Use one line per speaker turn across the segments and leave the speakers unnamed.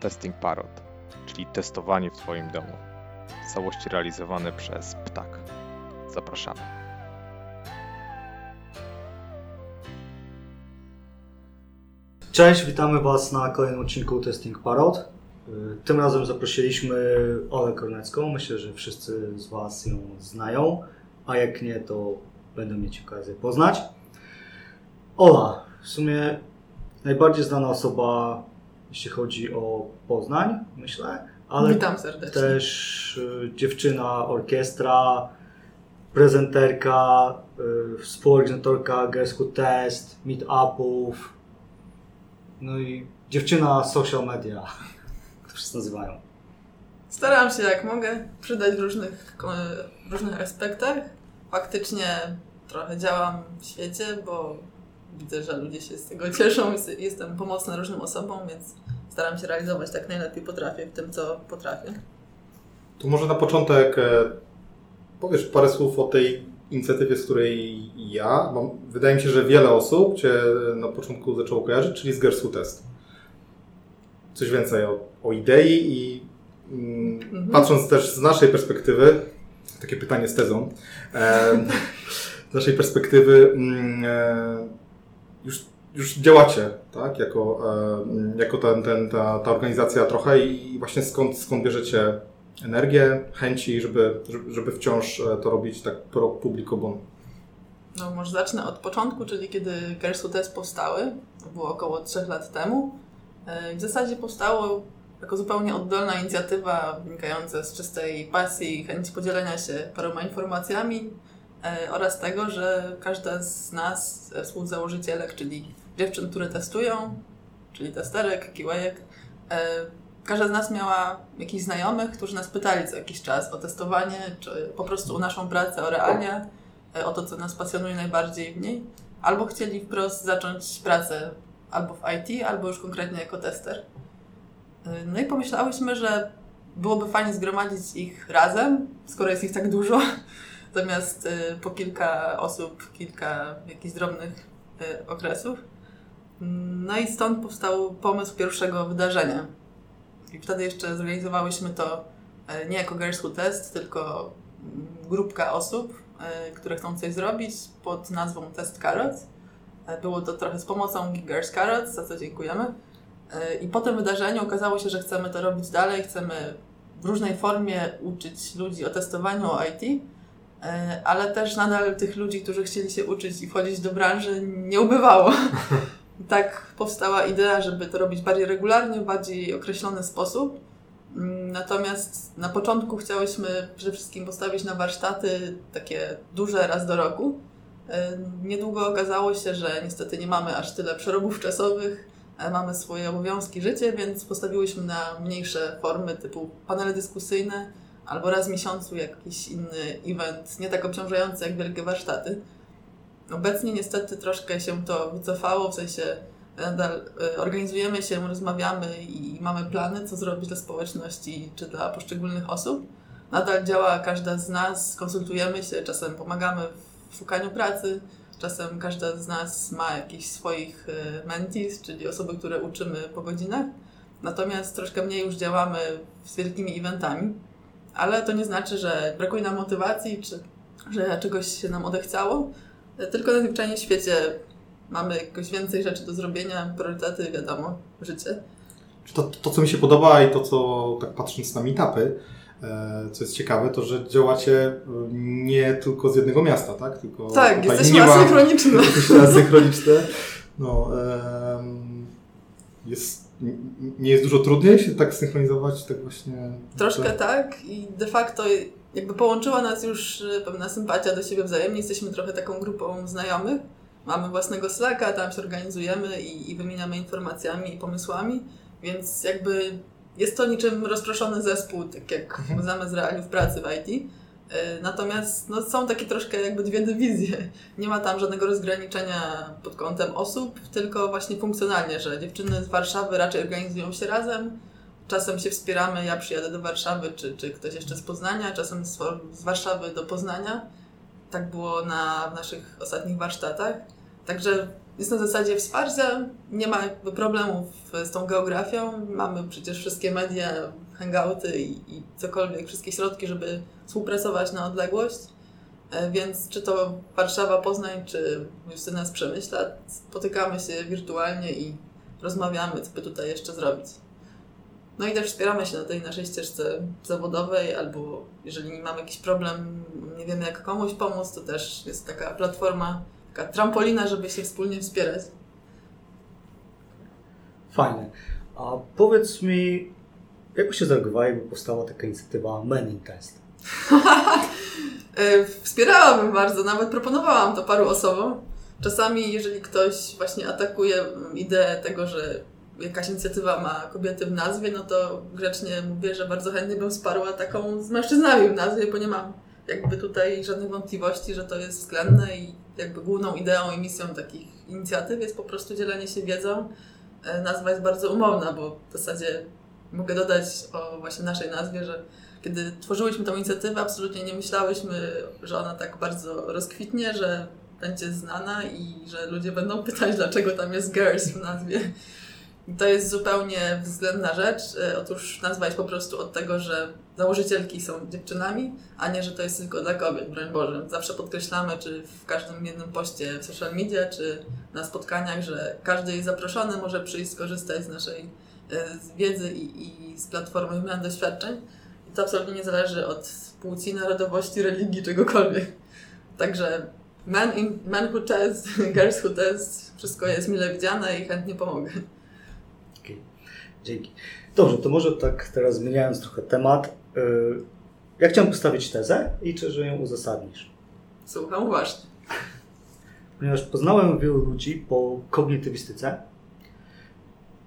Testing Parrot, czyli testowanie w swoim domu. W całości realizowane przez Ptak. Zapraszamy.
Cześć, witamy Was na kolejnym odcinku Testing Parrot. Y, Tym razem zaprosiliśmy Olę Kornecką. Myślę, że wszyscy z Was ją znają, a jak nie, to będą mieć okazję poznać. Ola, w sumie najbardziej znana osoba, jeśli chodzi o Poznań, myślę, ale
Witam serdecznie.
też y, dziewczyna, orkiestra, prezenterka, y, współorganizatorka Who Test, meetupów, no i dziewczyna social media, to wszyscy nazywają.
Staram się jak mogę przydać w różnych, w różnych aspektach. Faktycznie trochę działam w świecie, bo widzę, że ludzie się z tego cieszą. Jest- Jestem pomocna różnym osobom, więc staram się realizować tak najlepiej potrafię w tym, co potrafię.
To może na początek e, powiesz parę słów o tej inicjatywie, z której ja mam. Wydaje mi się, że wiele osób Cię na początku zaczęło kojarzyć, czyli z Gersu Test. Coś więcej o, o idei i mm,
Mhm.
patrząc też z naszej perspektywy, takie pytanie z tezą, e, z naszej perspektywy mm, e, już, już działacie, tak, jako, e, jako ten, ten, ta, ta organizacja trochę i właśnie skąd, skąd bierzecie energię, chęci, żeby, żeby, wciąż e, to robić tak pro publico bon.
No może zacznę od początku, czyli kiedy Who Test powstały, to było około 3 lat temu. E, W zasadzie powstało jako zupełnie oddolna inicjatywa wynikająca z czystej pasji i chęci podzielenia się paroma informacjami oraz tego, że każda z nas, e, współzałożycielek, czyli dziewczyn, które testują, czyli testerek, kiłejek, e, każda z nas miała jakichś znajomych, którzy nas pytali co jakiś czas o testowanie, czy po prostu o naszą pracę, o realia e, o to, co nas pasjonuje najbardziej w niej, albo chcieli wprost zacząć pracę albo w IT, albo już konkretnie jako tester. E, No i pomyślałyśmy, że byłoby fajnie zgromadzić ich razem, skoro jest ich tak dużo, zamiast e, po kilka osób, kilka jakichś drobnych e, okresów. No i stąd powstał pomysł pierwszego wydarzenia. I wtedy jeszcze zorganizowałyśmy to e, nie jako Girls Who Test, tylko mm, grupka osób, które chcą coś zrobić pod nazwą Test Carrots. Było to trochę z pomocą Girls Carrots, za co dziękujemy. I po tym wydarzeniu okazało się, że chcemy to robić dalej, chcemy w różnej formie uczyć ludzi o testowaniu, o IT, ale też nadal tych ludzi, którzy chcieli się uczyć i wchodzić do branży, nie ubywało. tak powstała idea, żeby to robić bardziej regularnie, w bardziej określony sposób. Mm, Natomiast na początku chciałyśmy przede wszystkim postawić na warsztaty takie duże raz do roku. E, Niedługo okazało się, że niestety nie mamy aż tyle przerobów czasowych, e, mamy swoje obowiązki, życie, więc postawiłyśmy na mniejsze formy typu panele dyskusyjne albo raz w miesiącu jakiś inny event, nie tak obciążający jak wielkie warsztaty. Obecnie niestety troszkę się to wycofało, w sensie nadal e, organizujemy się, rozmawiamy i mamy plany, co zrobić dla społeczności czy dla poszczególnych osób. Nadal działa każda z nas, konsultujemy się, czasem pomagamy w szukaniu pracy, czasem każda z nas ma jakichś swoich e, mentees, czyli osoby, które uczymy po godzinach. Natomiast troszkę mniej już działamy z wielkimi eventami, ale to nie znaczy, że brakuje nam motywacji, czy że czegoś się nam odechciało, tylko najzwyczajniej w świecie mamy jakoś więcej rzeczy do zrobienia, priorytety, wiadomo, życie.
To, to, co mi się podoba i to, co tak patrząc na meetupy, e, co jest ciekawe, to że działacie nie tylko z jednego miasta, tak? Tylko
Tak, jesteśmy asynchroniczne.
Jesteście asynchroniczne. No, jest, nie jest dużo trudniej się tak synchronizować, tak właśnie.
Troszkę tak i de facto jakby połączyła nas już y, pewna sympatia do siebie wzajemnie. Jesteśmy trochę taką grupą znajomych. Mamy własnego Slacka, tam się organizujemy i, i wymieniamy informacjami i pomysłami, więc jakby jest to niczym rozproszony zespół, tak jak
Mhm.
znamy z realiów pracy w IT. Y, Natomiast no, są takie troszkę jakby dwie dywizje. Nie ma tam żadnego rozgraniczenia pod kątem osób, tylko właśnie funkcjonalnie, że dziewczyny z Warszawy raczej organizują się razem, Czasem się wspieramy, ja przyjadę do Warszawy, czy, czy ktoś jeszcze z Poznania, czasem z, z Warszawy do Poznania. Tak było na w naszych ostatnich warsztatach. Także jest na zasadzie wsparcia, nie ma problemów z tą geografią. Mamy przecież wszystkie media, hangouty i, i cokolwiek, wszystkie środki, żeby współpracować na odległość. E, Więc czy to Warszawa, Poznań, czy Justyna z Przemyśla, spotykamy się wirtualnie i rozmawiamy, co by tutaj jeszcze zrobić. No i też wspieramy się na tej naszej ścieżce zawodowej, albo jeżeli mamy jakiś problem, nie wiemy jak komuś pomóc, to też jest taka platforma, taka trampolina, żeby się wspólnie wspierać.
Fajnie. A powiedz mi, jak byście zareagowali, jakby powstała taka inicjatywa Men in Test?
E, Wspierałabym bardzo, nawet proponowałam to paru osobom. Czasami, jeżeli ktoś właśnie atakuje ideę tego, że jakaś inicjatywa ma kobiety w nazwie, no to grzecznie mówię, że bardzo chętnie bym wsparła taką z mężczyznami w nazwie, bo nie mam jakby tutaj żadnych wątpliwości, że to jest względne i jakby główną ideą i misją takich inicjatyw jest po prostu dzielenie się wiedzą. E, Nazwa jest bardzo umowna, bo w zasadzie mogę dodać o właśnie naszej nazwie, że kiedy tworzyłyśmy tę inicjatywę, absolutnie nie myślałyśmy, że ona tak bardzo rozkwitnie, że będzie znana i że ludzie będą pytać, dlaczego tam jest girls w nazwie. To jest zupełnie względna rzecz. E, Otóż nazwa jest po prostu od tego, że założycielki są dziewczynami, a nie, że to jest tylko dla kobiet, broń Boże. Zawsze podkreślamy, czy w każdym jednym poście w social media, czy na spotkaniach, że każdy jest zaproszony, może przyjść skorzystać z naszej e, z wiedzy i, i z platformy wymiany doświadczeń. I to absolutnie nie zależy od płci, narodowości, religii, czegokolwiek. Także men, in, men who test, girls who test, wszystko jest mile widziane i chętnie pomogę.
Dzięki. Dobrze, to może tak teraz zmieniając trochę temat. Ja chciałem postawić tezę i czy że ją uzasadnisz?
Słucham uważnie.
Ponieważ poznałem wielu ludzi po kognitywistyce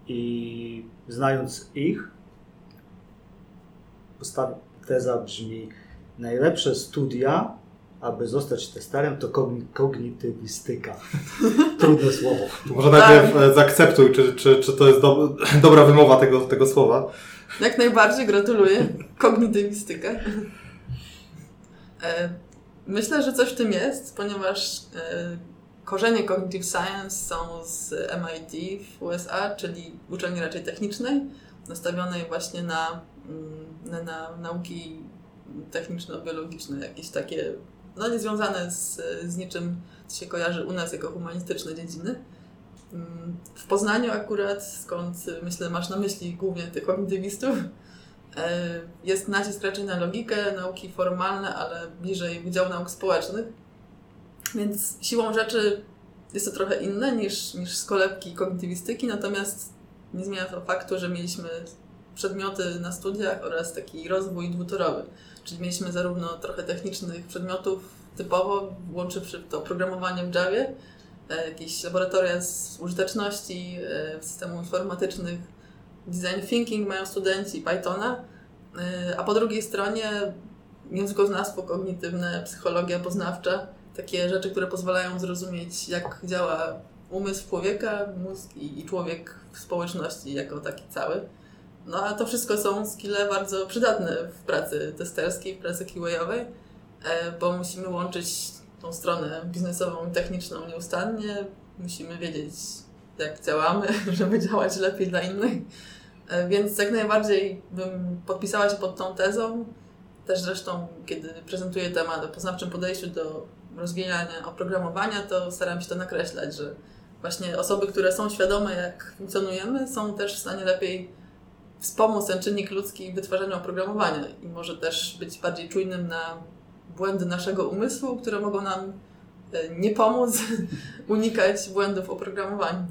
i znając ich, postaw- teza brzmi najlepsze studia, aby zostać testerem, to kogni- kognitywistyka. Trudne słowo.
Może najpierw e, zaakceptuj, czy, czy, czy to jest do, dobra wymowa tego, tego słowa.
Jak najbardziej gratuluję. Kognitywistykę. E, Myślę, że coś w tym jest, ponieważ e, korzenie Cognitive Science są z MIT w USA, czyli uczelni raczej technicznej, nastawionej właśnie na, mm, na, na nauki techniczno-biologiczne, jakieś takie, no niezwiązane z, z niczym, co się kojarzy u nas jako humanistyczne dziedziny. W Poznaniu akurat, skąd myślę masz na myśli głównie tych kognitywistów, e, jest nacisk raczej na logikę, nauki formalne, ale bliżej Wydziału Nauk Społecznych. Więc siłą rzeczy jest to trochę inne niż, niż z kolebki kognitywistyki, natomiast nie zmienia to faktu, że mieliśmy przedmioty na studiach oraz taki rozwój dwutorowy. Czyli mieliśmy zarówno trochę technicznych przedmiotów typowo, łączywszy to programowanie w Javie, jakieś laboratoria z użyteczności, e, systemów informatycznych, design thinking mają studenci Pythona, e, a po drugiej stronie językoznawstwo kognitywne, psychologia poznawcza, takie rzeczy, które pozwalają zrozumieć, jak działa umysł człowieka, mózg i, człowiek w społeczności jako taki cały. No a to wszystko są skille bardzo przydatne w pracy testerskiej, w pracy QA-owej, e, bo musimy łączyć tą stronę biznesową i techniczną nieustannie. Musimy wiedzieć, jak działamy, żeby działać lepiej dla innych. E, Więc jak najbardziej bym podpisała się pod tą tezą. Też zresztą, kiedy prezentuję temat o poznawczym podejściu do rozwijania oprogramowania, to staram się to nakreślać, że właśnie osoby, które są świadome, jak funkcjonujemy, są też w stanie lepiej wspomóc ten czynnik ludzki w wytwarzaniu oprogramowania i może też być bardziej czujnym na błędy naszego umysłu, które mogą nam e, nie pomóc unikać błędów w oprogramowaniu.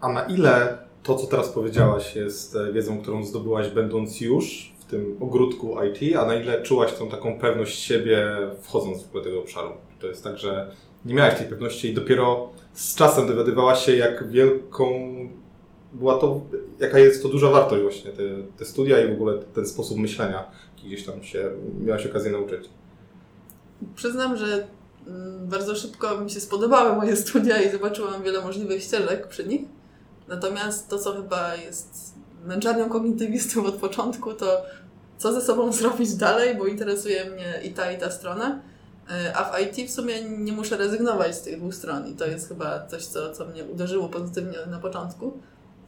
A na ile to, co teraz powiedziałaś, jest e, wiedzą, którą zdobyłaś będąc już w tym ogródku IT, a na ile czułaś tą taką pewność siebie wchodząc w ogóle tego obszaru? To jest tak, że nie miałaś tej pewności i dopiero z czasem dowiadywałaś się, jak wielką była to, jaka jest to duża wartość właśnie, te, te studia i w ogóle ten sposób myślenia, gdzieś tam się miałaś okazję nauczyć.
Przyznam, że mm, bardzo szybko mi się spodobały moje studia i zobaczyłam wiele możliwych ścieżek przy nich. Natomiast to, co chyba jest męczarnią kognitywistów od początku, to co ze sobą zrobić dalej, bo interesuje mnie i ta, i ta strona. E, A w IT w sumie nie muszę rezygnować z tych dwóch stron i to jest chyba coś, co, co mnie uderzyło pozytywnie na początku.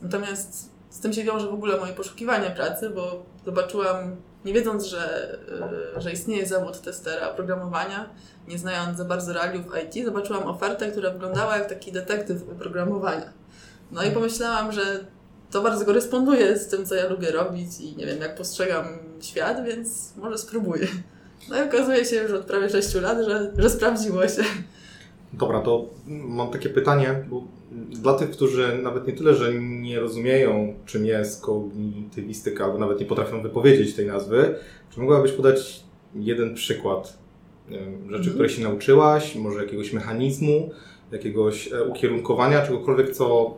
Natomiast z tym się wiąże w ogóle moje poszukiwanie pracy, bo zobaczyłam, nie wiedząc, że, e, że istnieje zawód testera oprogramowania, nie znając za bardzo realiów IT, zobaczyłam ofertę, która wyglądała jak taki detektyw oprogramowania. No i pomyślałam, że to bardzo koresponduje z tym, co ja lubię robić i nie wiem, jak postrzegam świat, więc może spróbuję. No i okazuje się już od prawie 6 lat, że, że sprawdziło się.
Dobra, to mam takie pytanie, bo dla tych, którzy nawet nie tyle, że nie rozumieją, czym jest kognitywistyka, albo nawet nie potrafią wypowiedzieć tej nazwy, czy mogłabyś podać jeden przykład rzeczy,
Mhm.
której się nauczyłaś, może jakiegoś mechanizmu, jakiegoś e, ukierunkowania, czegokolwiek, co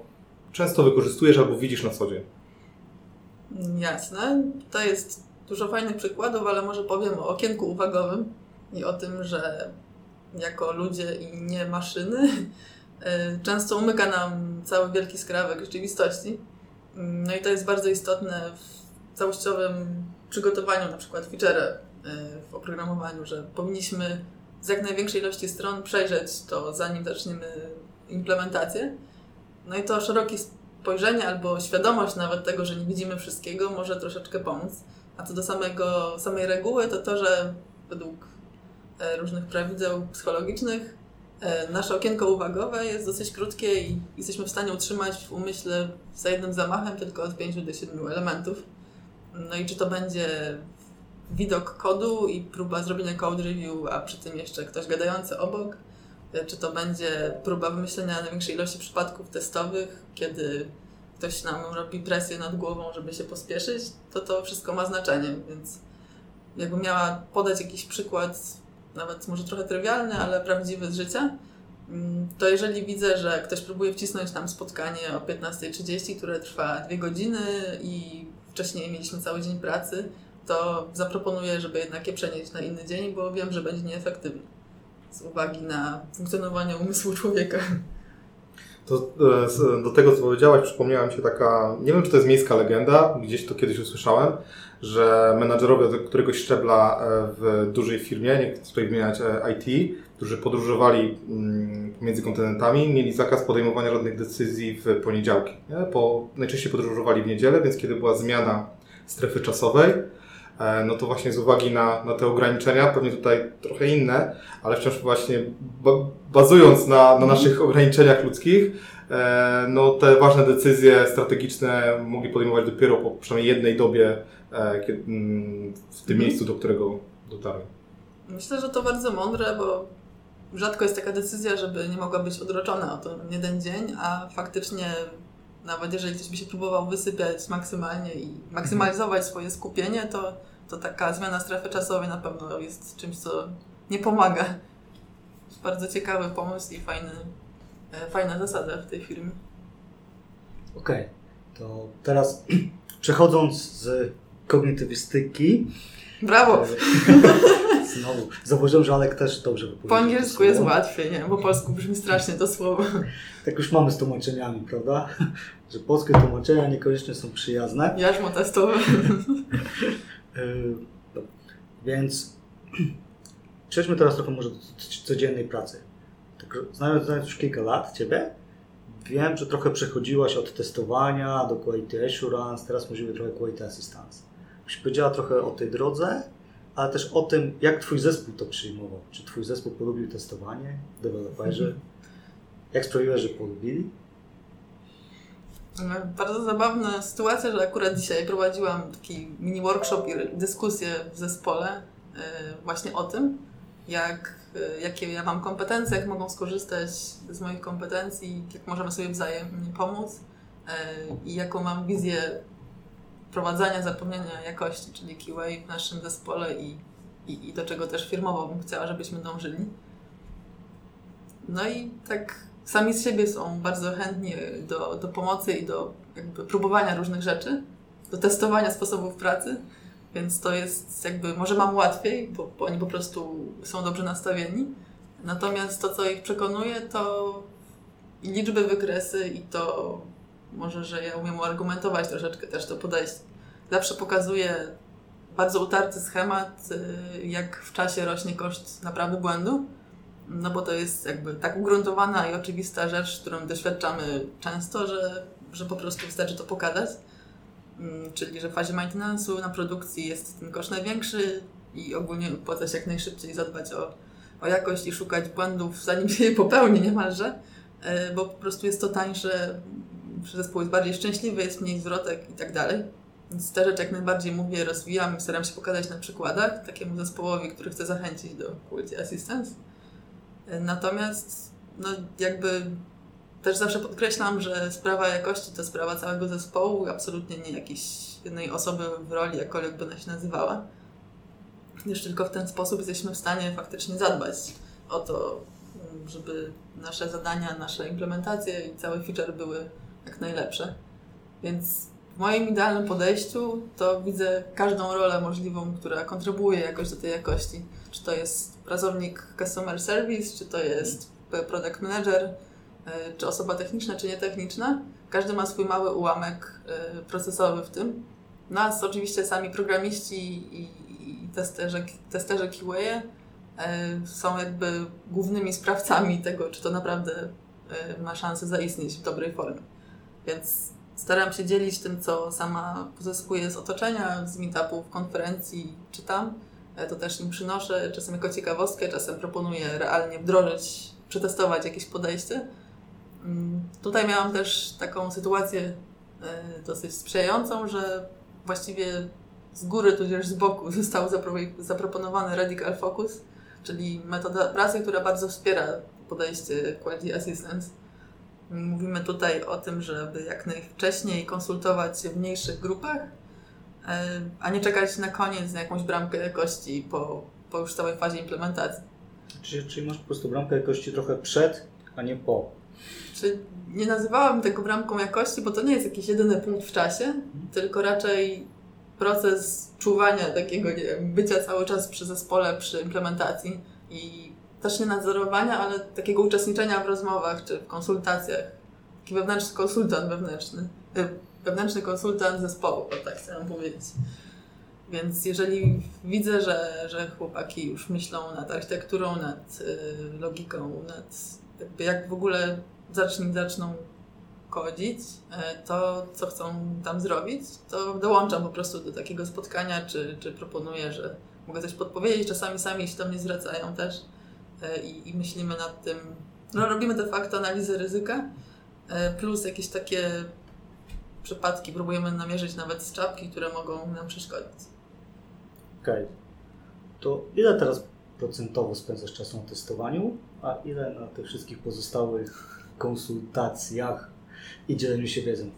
często wykorzystujesz albo widzisz na co dzień?
Jasne. To jest dużo fajnych przykładów, ale może powiem o okienku uwagowym i o tym, że jako ludzie i nie maszyny często umyka nam cały wielki skrawek rzeczywistości. No i to jest bardzo istotne w całościowym przygotowaniu na przykład feature'a e, w oprogramowaniu, że powinniśmy z jak największej ilości stron przejrzeć to, zanim zaczniemy implementację. No i to szerokie spojrzenie albo świadomość nawet tego, że nie widzimy wszystkiego, może troszeczkę pomóc. A co do samego, samej reguły, to to, że według e, różnych prawideł psychologicznych nasze okienko uwagowe jest dosyć krótkie i jesteśmy w stanie utrzymać w umyśle za jednym zamachem tylko od 5 do 7 elementów. No i czy to będzie widok kodu i próba zrobienia code review, a przy tym jeszcze ktoś gadający obok, e, czy to będzie próba wymyślenia największej ilości przypadków testowych, kiedy ktoś nam robi presję nad głową, żeby się pospieszyć, to to wszystko ma znaczenie, więc jakbym miała podać jakiś przykład, nawet może trochę trywialny, ale prawdziwy z życia, mm, to jeżeli widzę, że ktoś próbuje wcisnąć nam spotkanie o 15.30, które trwa dwie godziny i wcześniej mieliśmy cały dzień pracy, to zaproponuję, żeby jednak je przenieść na inny dzień, bo wiem, że będzie nieefektywny z uwagi na funkcjonowanie umysłu człowieka.
To e, do tego, co powiedziałaś, przypomniała mi się taka, nie wiem, czy to jest miejska legenda, gdzieś to kiedyś usłyszałem, że menadżerowie któregoś szczebla e, w dużej firmie, nie chcę tutaj wymieniać e, IT, którzy podróżowali mm, pomiędzy kontynentami, mieli zakaz podejmowania żadnych decyzji w poniedziałki. Nie? Po, najczęściej podróżowali w niedzielę, więc kiedy była zmiana strefy czasowej, no to właśnie z uwagi na, na te ograniczenia, pewnie tutaj trochę inne, ale wciąż właśnie ba bazując na, na naszych ograniczeniach ludzkich, e, no te ważne decyzje strategiczne mogli podejmować dopiero po przynajmniej jednej dobie e, mm, w tym
Mhm.
miejscu, do którego dotarli.
Myślę, że to bardzo mądre, bo rzadko jest taka decyzja, żeby nie mogła być odroczona o to jeden dzień, a faktycznie nawet jeżeli ktoś by się próbował wysypiać maksymalnie i maksymalizować swoje skupienie, to, to taka zmiana strefy czasowej na pewno jest czymś, co nie pomaga. Bardzo ciekawy pomysł i fajny, e, fajna zasada w tej firmie.
Okej, to teraz przechodząc z kognitywistyki.
Brawo!
e, Znowu, zauważyłem, że Alek też dobrze wypowiedział.
Po angielsku jest łatwiej, nie? Bo po polsku brzmi strasznie to słowo.
Tak już mamy z tłumaczeniami, prawda? Że polskie tłumaczenia niekoniecznie są przyjazne.
Jarzmo testowe.
Yy. Więc przejdźmy teraz trochę może do codziennej pracy. Tak, znając, znając już kilka lat Ciebie, wiem, że trochę przechodziłaś od testowania do Quality Assurance, teraz mówimy trochę Quality Assistance. Byś powiedziała trochę o tej drodze, ale też o tym, jak Twój zespół to przyjmował. Czy Twój zespół polubił testowanie, deweloperzy? Jak sprawiłeś, że polubili?
Bardzo zabawna sytuacja, że akurat dzisiaj prowadziłam taki mini workshop i dyskusję w zespole e, właśnie o tym, jak, e, jakie ja mam kompetencje, jak mogą skorzystać z moich kompetencji, jak możemy sobie wzajemnie pomóc e, i jaką mam wizję prowadzenia, zapewnienia jakości, czyli QA w naszym zespole i, i, i do czego też firmowo bym chciała, żebyśmy dążyli. No i tak sami z siebie są bardzo chętni do, do pomocy i do jakby próbowania różnych rzeczy, do testowania sposobów pracy, więc to jest jakby, może mam łatwiej, bo, bo oni po prostu są dobrze nastawieni. Natomiast to, co ich przekonuje, to liczby, wykresy i to może, że ja umiem argumentować troszeczkę też to podejście. Zawsze pokazuję bardzo utarty schemat, y, jak w czasie rośnie koszt naprawy błędu. No bo to jest jakby tak ugruntowana i oczywista rzecz, którą doświadczamy często, że, że po prostu wystarczy to pokazać. Mm, Czyli, że w fazie maintenance'u na produkcji jest ten koszt największy i ogólnie opłaca się jak najszybciej zadbać o, o jakość i szukać błędów, zanim się je popełni niemalże, y, bo po prostu jest to tańsze, zespół jest bardziej szczęśliwy, jest mniej zwrotek i tak dalej. Więc te rzeczy jak najbardziej mówię, rozwijam i staram się pokazać na przykładach takiemu zespołowi, który chce zachęcić do Quality Assistance. Natomiast no jakby też zawsze podkreślam, że sprawa jakości to sprawa całego zespołu, absolutnie nie jakiejś jednej osoby w roli, jakkolwiek by ona się nazywała. Gdyż tylko w ten sposób jesteśmy w stanie faktycznie zadbać o to, żeby nasze zadania, nasze implementacje i cały feature były jak najlepsze. Więc w moim idealnym podejściu to widzę każdą rolę możliwą, która kontrybuuje jakoś do tej jakości. Czy to jest pracownik customer service, czy to jest product manager, y, czy osoba techniczna, czy nietechniczna. Każdy ma swój mały ułamek y, procesowy w tym. Nas oczywiście sami programiści i, testerzy, testerzy QA y, są jakby głównymi sprawcami tego, czy to naprawdę ma szansę zaistnieć w dobrej formie. Więc staram się dzielić tym, co sama pozyskuję z otoczenia, z meetupów, konferencji, czytam. To też im przynoszę, czasem jako ciekawostkę, czasem proponuję realnie wdrożyć, przetestować jakieś podejście. Tutaj miałam też taką sytuację dosyć sprzyjającą, że właściwie z góry tudzież z boku został zaproponowany Radical Focus, czyli metoda pracy, która bardzo wspiera podejście Quality Assistance Mówimy tutaj o tym, żeby jak najwcześniej konsultować się w mniejszych grupach, e, a nie czekać na koniec na jakąś bramkę jakości po, po już całej fazie implementacji.
Czyli, czyli masz po prostu bramkę jakości trochę przed, a nie po.
Czy nie nazywałam tego bramką jakości, bo to nie jest jakiś jedyny punkt w czasie, mhm. tylko raczej proces czuwania takiego wiem, bycia cały czas przy zespole, przy implementacji i też nie nadzorowania, ale takiego uczestniczenia w rozmowach czy w konsultacjach. Taki wewnętrzny konsultant wewnętrzny. Y, wewnętrzny konsultant zespołu, tak chciałam powiedzieć. Więc jeżeli widzę, że, że chłopaki już myślą nad architekturą, nad y, logiką, nad jak w ogóle zaczni, zaczną kodzić, y, to co chcą tam zrobić, to dołączam po prostu do takiego spotkania, czy, czy proponuję, że mogę coś podpowiedzieć. Czasami sami się do mnie zwracają też i, i myślimy nad tym, no robimy de facto analizę ryzyka, e, plus jakieś takie przypadki próbujemy namierzyć nawet z czapki, które mogą nam przeszkodzić.
Okej. Okay. To ile teraz procentowo spędzasz czasu na testowaniu, a ile na tych wszystkich pozostałych konsultacjach i dzieleniu się wiedzą?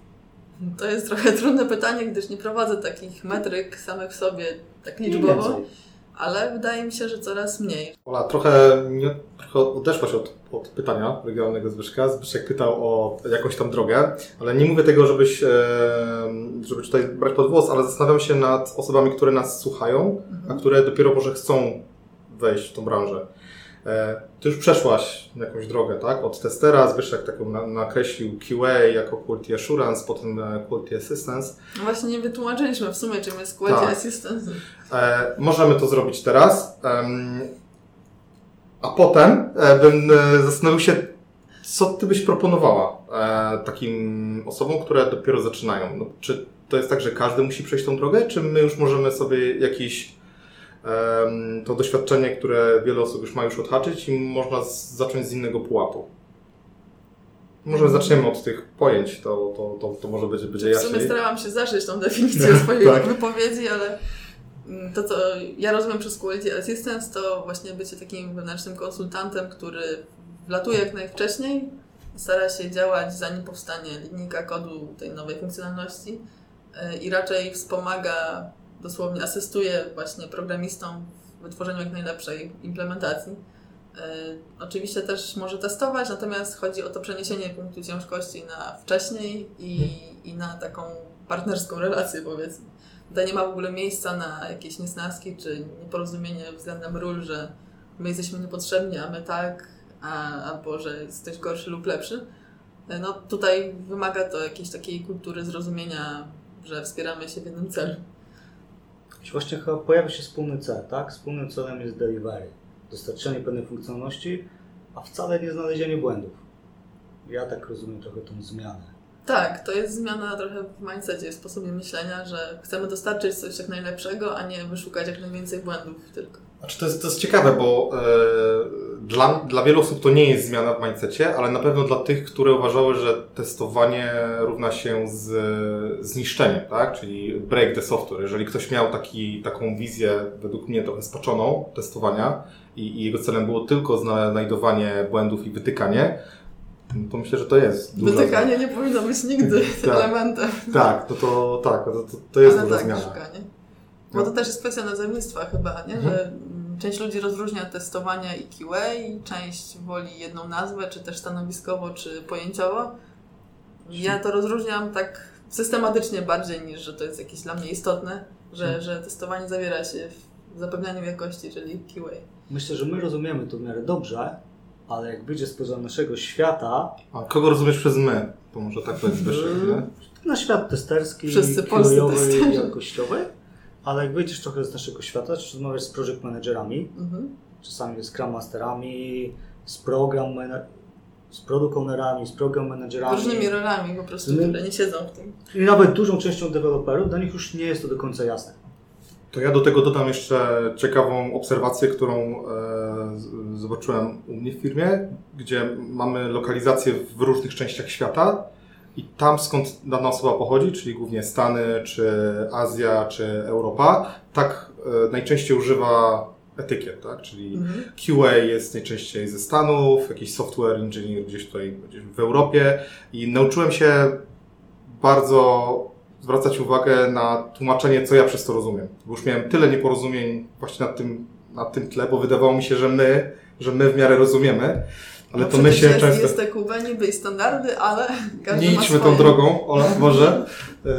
To jest trochę trudne pytanie, gdyż nie prowadzę takich metryk samych w sobie tak liczbowo ale wydaje mi się, że coraz mniej.
Ola, trochę, nie, trochę odeszłaś od, od pytania regionalnego Zbyszka. Zbyszek pytał o jakąś tam drogę, ale nie mówię tego, żebyś, żeby tutaj brać pod włos, ale zastanawiam się nad osobami, które nas słuchają, mhm. a które dopiero może chcą wejść w tą branżę. E, ty już przeszłaś jakąś drogę, tak? Od testera, Zbyszek taką nakreślił QA jako Quality Assurance, potem e, Quality Assistance.
No właśnie nie wytłumaczyliśmy w sumie, czym jest Quality tak. Assistance.
E, możemy to zrobić teraz. a potem bym zastanowił się, co ty byś proponowała takim osobom, które dopiero zaczynają? No, czy to jest tak, że każdy musi przejść tą drogę, czy my już możemy sobie jakiś to doświadczenie, które wiele osób już ma już odhaczyć i można z, zacząć z innego pułapu. Może mhm. zaczniemy od tych pojęć, to, to, to, to może będzie, będzie jaśniej.
W sumie starałam się zaszyć tą definicję swojej tak. wypowiedzi, ale mm, to, co ja rozumiem przez Quality Assistance, to właśnie bycie takim wewnętrznym konsultantem, który wlatuje jak najwcześniej, stara się działać zanim powstanie linijka kodu tej nowej funkcjonalności e, i raczej wspomaga dosłownie asystuje właśnie programistom w wytworzeniu jak najlepszej implementacji. E, oczywiście też może testować, natomiast chodzi o to przeniesienie punktu ciężkości na wcześniej i, i na taką partnerską relację powiedzmy. Tutaj nie ma w ogóle miejsca na jakieś niesnaski czy nieporozumienie względem ról, że my jesteśmy niepotrzebni, a my tak, a, albo że jest ktoś gorszy lub lepszy. E, no tutaj wymaga to jakiejś takiej kultury zrozumienia, że wspieramy się w jednym celu.
Właśnie chyba pojawi się wspólny cel, tak? Wspólnym celem jest delivery, dostarczenie pewnej funkcjonalności, a wcale nie znalezienie błędów. Ja tak rozumiem trochę tą zmianę.
Tak, to jest zmiana trochę w mindsetie, w sposobie myślenia, że chcemy dostarczyć coś jak najlepszego, a nie wyszukać jak najwięcej błędów tylko.
Znaczy to, jest, to jest ciekawe, bo e, dla, dla wielu osób to nie jest zmiana w mindsetie, ale na pewno dla tych, które uważały, że testowanie równa się z zniszczeniem, tak? czyli break the software. Jeżeli ktoś miał taki, taką wizję, według mnie trochę spaczoną testowania i, i jego celem było tylko znajdowanie błędów i wytykanie, to myślę, że to jest
Wytykanie nie powinno być nigdy tak. elementem.
Tak, to, to, tak, to, to jest Ale duża
tak,
zmiana.
Szukanie. Bo to też jest kwestia nazewnictwa chyba, nie? Mhm. że część ludzi rozróżnia testowania i QA, część woli jedną nazwę, czy też stanowiskowo, czy pojęciowo. Ja to rozróżniam tak systematycznie bardziej niż, że to jest jakieś dla mnie istotne, że, mhm. że testowanie zawiera się w zapewnianiu jakości, czyli QA.
Myślę, że my rozumiemy to w miarę dobrze, ale jak wyjdzie spoza naszego świata...
A kogo rozumiesz przez my? To może tak to jest
Na świat testerski,
Wszyscy
i jakościowy. Ale jak wyjdziesz trochę z naszego świata, czy rozmawiasz z project managerami, mhm. czasami z Scrum Masterami, z program z product ownerami, z program managerami.
Różnymi rolami po prostu, które nie siedzą w tym.
I nawet dużą częścią deweloperów, dla nich już nie jest to do końca jasne.
To ja do tego dodam jeszcze ciekawą obserwację, którą e, zobaczyłem u mnie w firmie, gdzie mamy lokalizację w różnych częściach świata i tam skąd dana osoba pochodzi, czyli głównie Stany, czy Azja, czy Europa, tak e, najczęściej używa etykiet, tak? Czyli mhm. QA jest najczęściej ze Stanów, jakiś software engineer gdzieś tutaj gdzieś w Europie i nauczyłem się bardzo zwracać uwagę na tłumaczenie, co ja przez to rozumiem. Bo już miałem tyle nieporozumień właśnie na tym, na tym tle, bo wydawało mi się, że my, że my w miarę rozumiemy. Ale
no
to my się
jest,
często...
Jest Kuba, niby i standardy, ale
Nie idźmy tą drogą, Ola, może. E,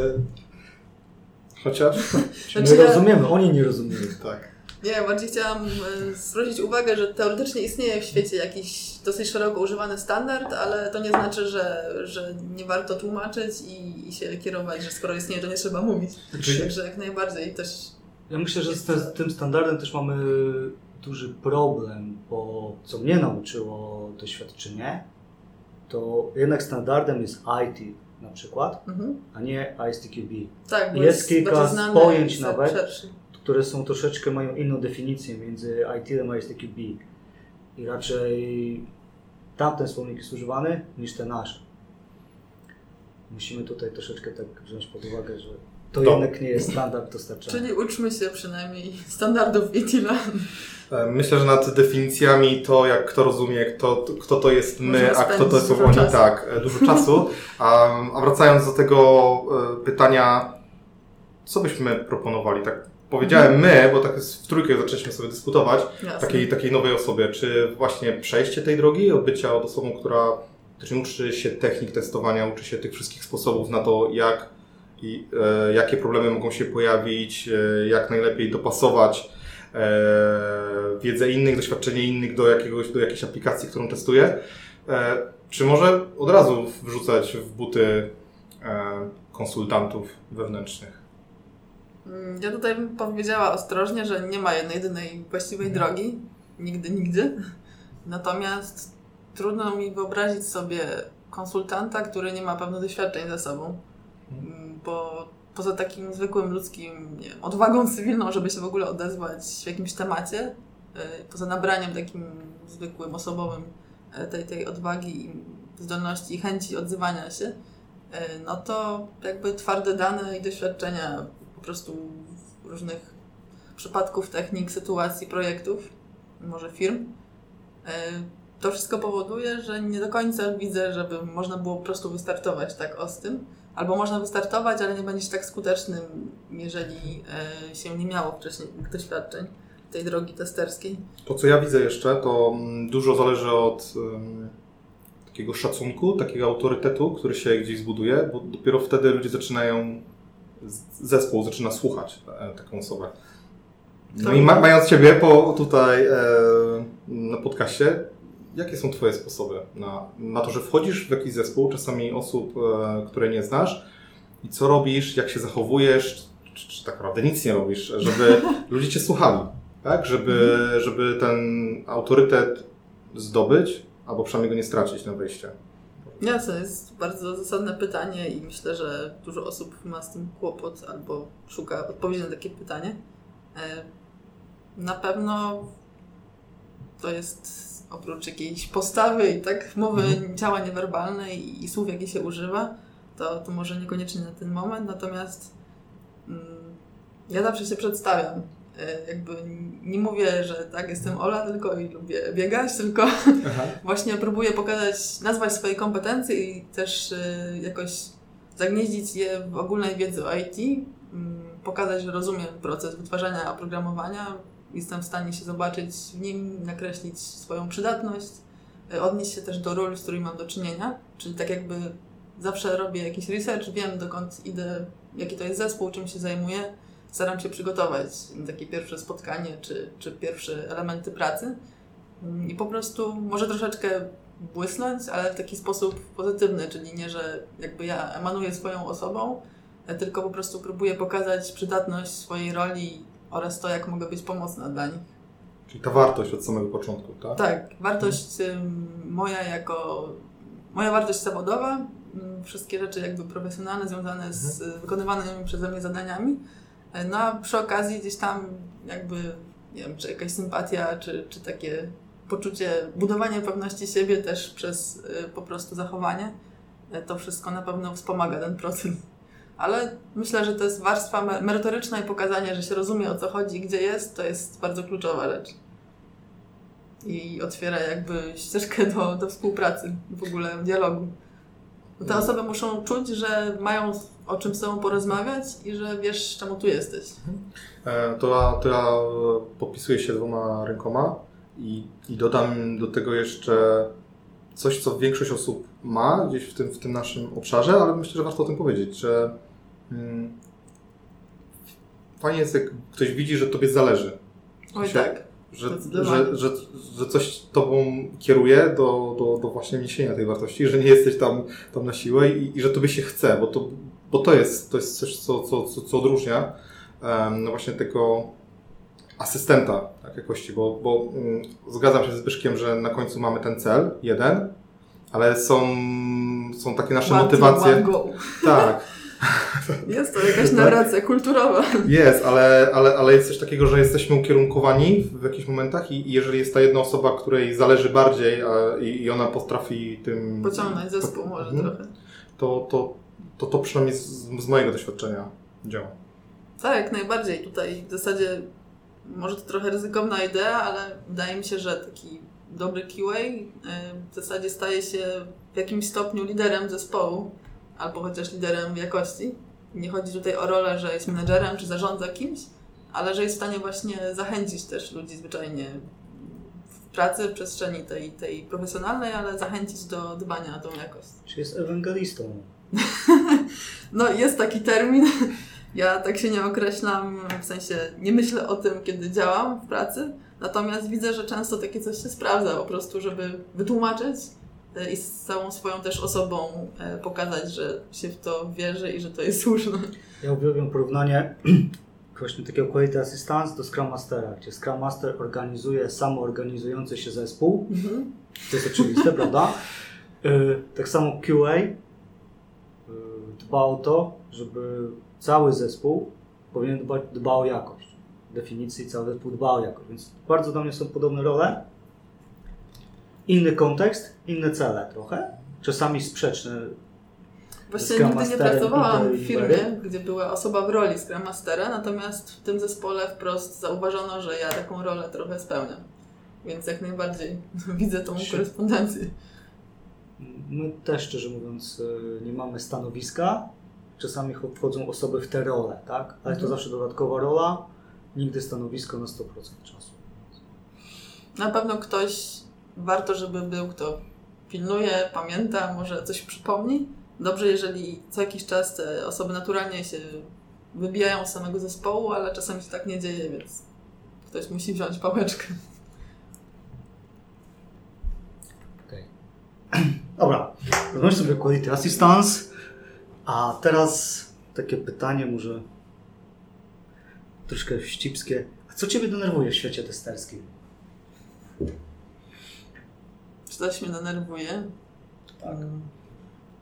chociaż...
Znaczy, my rozumiemy, oni nie rozumieją.
Tak.
Nie, bardziej chciałam e, zwrócić uwagę, że teoretycznie istnieje w świecie jakiś dosyć szeroko używany standard, ale to nie znaczy, że, że nie warto tłumaczyć i, i się kierować, że skoro istnieje, to nie trzeba mówić. Czyli... Także jak najbardziej też.
Ja myślę, że z, te, z tym standardem też mamy duży problem, bo co mnie nauczyło doświadczenie, to jednak standardem jest IT na przykład, mhm. a nie ISTQB.
Tak,
jest, jest kilka pojęć nawet, szerszy które są troszeczkę, mają inną definicję między ITIL a ISTQB. I raczej tamten słownik jest używany niż ten nasz. Musimy tutaj troszeczkę tak wziąć pod uwagę, że to, jednak nie jest standard dostarczania.
Czyli uczmy się przynajmniej standardów ITIL.
E, myślę, że nad definicjami to, jak kto rozumie, kto, kto to jest my, a kto to są oni, tak, e, dużo czasu. A, a wracając do tego e, pytania, co byśmy proponowali, tak powiedziałem my, bo tak w trójkę zaczęliśmy sobie dyskutować, takiej, takiej nowej osobie, czy właśnie przejście tej drogi od bycia od osobą, która też uczy się technik testowania, uczy się tych wszystkich sposobów na to, jak i e, jakie problemy mogą się pojawić, e, jak najlepiej dopasować e, wiedzę innych, doświadczenie innych do, jakiegoś, do jakiejś aplikacji, którą testuje. E, czy może od razu wrzucać w buty konsultantów wewnętrznych?
Mm, ja tutaj bym powiedziała ostrożnie, że nie ma jednej, jedynej właściwej mhm. drogi. Nigdy, nigdy. Natomiast trudno mi wyobrazić sobie konsultanta, który nie ma pewnych doświadczeń ze sobą. Mhm. Bo poza takim zwykłym ludzkim nie, odwagą cywilną, żeby się w ogóle odezwać w jakimś temacie, y, poza nabraniem takim zwykłym, osobowym y, tej, tej odwagi, zdolności i chęci odzywania się, y, no to jakby twarde dane i doświadczenia prostu różnych przypadków, technik, sytuacji, projektów, może firm. To wszystko powoduje, że nie do końca widzę, żeby można było po prostu wystartować tak o z tym. Albo można wystartować, ale nie będziesz tak skutecznym, jeżeli e, się nie miało wcześniej doświadczeń tej drogi testerskiej.
To, co ja widzę jeszcze, to mm, dużo zależy od um, takiego szacunku, takiego autorytetu, który się gdzieś zbuduje, bo dopiero wtedy ludzie zaczynają zespół zaczyna słuchać e, taką osobę. No i ma, mając Ciebie po, tutaj e, na podcaście, jakie są Twoje sposoby na, na to, że wchodzisz w jakiś zespół, czasami osób, e, które nie znasz i co robisz, jak się zachowujesz, czy, czy tak naprawdę nic nie robisz, żeby ludzie cię słuchali, tak? Żeby,
Mhm.
żeby ten autorytet zdobyć, albo przynajmniej go nie stracić na wyjście.
Nie, to jest bardzo zasadne pytanie i myślę, że dużo osób ma z tym kłopot albo szuka odpowiedzi na takie pytanie. E, Na pewno to jest oprócz jakiejś postawy i tak mowy
Mhm.
ciała niewerbalnej i słów, jakie się używa, to, to może niekoniecznie na ten moment, natomiast mm, ja zawsze się przedstawiam. E, Jakby nie mówię, że tak, jestem Ola tylko i lubię biegać, tylko właśnie próbuję pokazać, nazwać swoje kompetencje i też y, jakoś zagnieździć je w ogólnej wiedzy o IT, mm, pokazać, że rozumiem proces wytwarzania oprogramowania, jestem w stanie się zobaczyć w nim, nakreślić swoją przydatność, y, odnieść się też do ról, z którymi mam do czynienia, czyli tak jakby zawsze robię jakiś research, wiem dokąd idę, jaki to jest zespół, czym się zajmuję, staram się przygotować takie pierwsze spotkanie czy, czy pierwsze elementy pracy. Mm, I po prostu może troszeczkę błysnąć, ale w taki sposób pozytywny, czyli nie, że jakby ja emanuję swoją osobą, e, tylko po prostu próbuję pokazać przydatność swojej roli oraz to, jak mogę być pomocna dla nich.
Czyli ta wartość od samego początku, tak?
Tak, wartość ym, moja jako, moja wartość zawodowa, wszystkie rzeczy jakby profesjonalne związane z y, wykonywanymi przeze mnie zadaniami, E, no a przy okazji gdzieś tam jakby, nie wiem, czy jakaś sympatia, czy, czy takie poczucie budowania pewności siebie też przez y, po prostu zachowanie, to wszystko na pewno wspomaga ten proces. Ale myślę, że to jest warstwa me- merytoryczna i pokazanie, że się rozumie o co chodzi, gdzie jest, to jest bardzo kluczowa rzecz i otwiera jakby ścieżkę do, do współpracy, w ogóle dialogu. Bo te osoby muszą czuć, że mają o czym z sobą porozmawiać i że wiesz, czemu tu jesteś.
E, To ja, to ja podpisuję się dwoma rękoma i, i dodam do tego jeszcze coś, co większość osób ma gdzieś w tym, w tym naszym obszarze, ale myślę, że warto o tym powiedzieć, że fajnie jest, jak ktoś widzi, że tobie zależy.
Oj
Się-
tak.
Że, że, że, że coś tobą kieruje do, do, do właśnie niesienia tej wartości, że nie jesteś tam, tam na siłę i, i że tobie się chce, bo to, bo to, jest, to jest coś, co, co, co, co odróżnia no właśnie tego asystenta tak, jakości, bo, bo mm, zgadzam się z Zbyszkiem, że na końcu mamy ten cel, jeden, ale są, są takie nasze motywacje.
One go.
Tak,
Jest to jakaś
Tak.
narracja kulturowa.
Jest, ale, ale, ale jest coś takiego, że jesteśmy ukierunkowani w jakichś momentach i i jeżeli jest ta jedna osoba, której zależy bardziej a, i, i ona potrafi tym...
Pociągnąć zespół może
Mhm.
trochę.
To, to, to, to przynajmniej z, z mojego doświadczenia działa.
Tak, jak najbardziej. Tutaj w zasadzie może to trochę ryzykowna idea, ale wydaje mi się, że taki dobry QA y, w zasadzie staje się w jakimś stopniu liderem zespołu, albo chociaż liderem jakości. Nie chodzi tutaj o rolę, że jest menedżerem czy zarządza kimś, ale że jest w stanie właśnie zachęcić też ludzi zwyczajnie w pracy, w przestrzeni tej, tej profesjonalnej, ale zachęcić do dbania o tą jakość.
Czy jest ewangelistą?
No, jest taki termin. Ja tak się nie określam, w sensie nie myślę o tym, kiedy działam w pracy, natomiast widzę, że często takie coś się sprawdza po prostu, żeby wytłumaczyć i z całą swoją też osobą e, pokazać, że się w to wierzy i że to jest słuszne.
Ja uwielbiam porównanie właśnie takiego Quality Assistance do Scrum Mastera, gdzie Scrum Master organizuje samoorganizujący się zespół. To jest oczywiste, prawda? Y, Tak samo QA dba o to, żeby cały zespół powinien dbać dba o jakość. W definicji cały zespół dba o jakość, więc bardzo dla mnie są podobne role. Inny kontekst, inne cele trochę, czasami sprzeczne.
Właśnie
Scrum
nigdy nie pracowałam w
to
firmie, gdzie była osoba w roli Scrum Mastera, natomiast w tym zespole wprost zauważono, że ja taką rolę trochę spełniam. Więc jak najbardziej widzę tą
Się-
korespondencję.
My też, szczerze mówiąc, y, nie mamy stanowiska. Czasami cho- wchodzą osoby w te role, tak? Ale to
Mhm.
zawsze dodatkowa rola, nigdy stanowisko na 100% czasu.
Na pewno ktoś warto, żeby był, kto pilnuje, pamięta, może coś przypomni. Dobrze, jeżeli co jakiś czas te osoby naturalnie się wybijają z samego zespołu, ale czasami się tak nie dzieje, więc ktoś musi wziąć pałeczkę.
Okej. Dobra, rozmawiamy sobie Quality Assistance, a teraz takie pytanie może troszkę wścibskie. A co Ciebie denerwuje w świecie testerskim?
Czy coś mnie denerwuje?
Tak.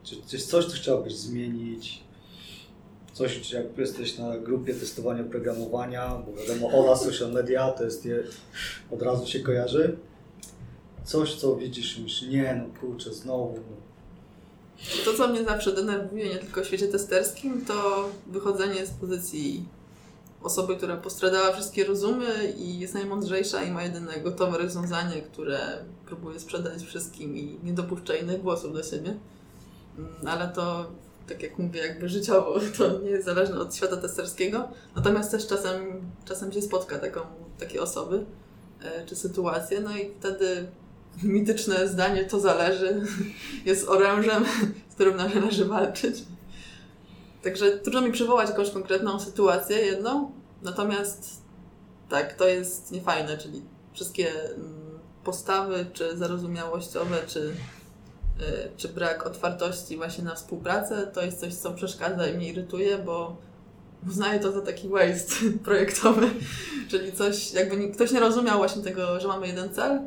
Czy, czy jest coś, co chciałbyś zmienić? Coś, czy jak jesteś na grupie testowania oprogramowania, bo wiadomo, Ola social media to jest je, od razu się kojarzy. Coś, co widzisz myślisz, nie no kurczę, znowu. No.
To, co mnie zawsze denerwuje, nie tylko w świecie testerskim, to wychodzenie z pozycji osoby, która postradała wszystkie rozumy i jest najmądrzejsza i ma jedyne gotowe rozwiązanie, które próbuje sprzedać wszystkim i nie dopuszcza innych głosów do siebie. Mm, Ale to, tak jak mówię, jakby życiowo, to nie jest zależne od świata testerskiego. Natomiast też czasem, czasem się spotka taką, takie osoby e, czy sytuacje, no i wtedy mityczne zdanie to zależy jest orężem, z którym należy walczyć. Także trudno mi przywołać jakąś konkretną sytuację jedną, natomiast tak, to jest niefajne, czyli wszystkie mm, postawy, czy zarozumiałościowe, czy, y, czy brak otwartości właśnie na współpracę, to jest coś, co przeszkadza i mnie irytuje, bo uznaję to za taki waste projektowy, czyli coś, jakby ktoś nie rozumiał właśnie tego, że mamy jeden cel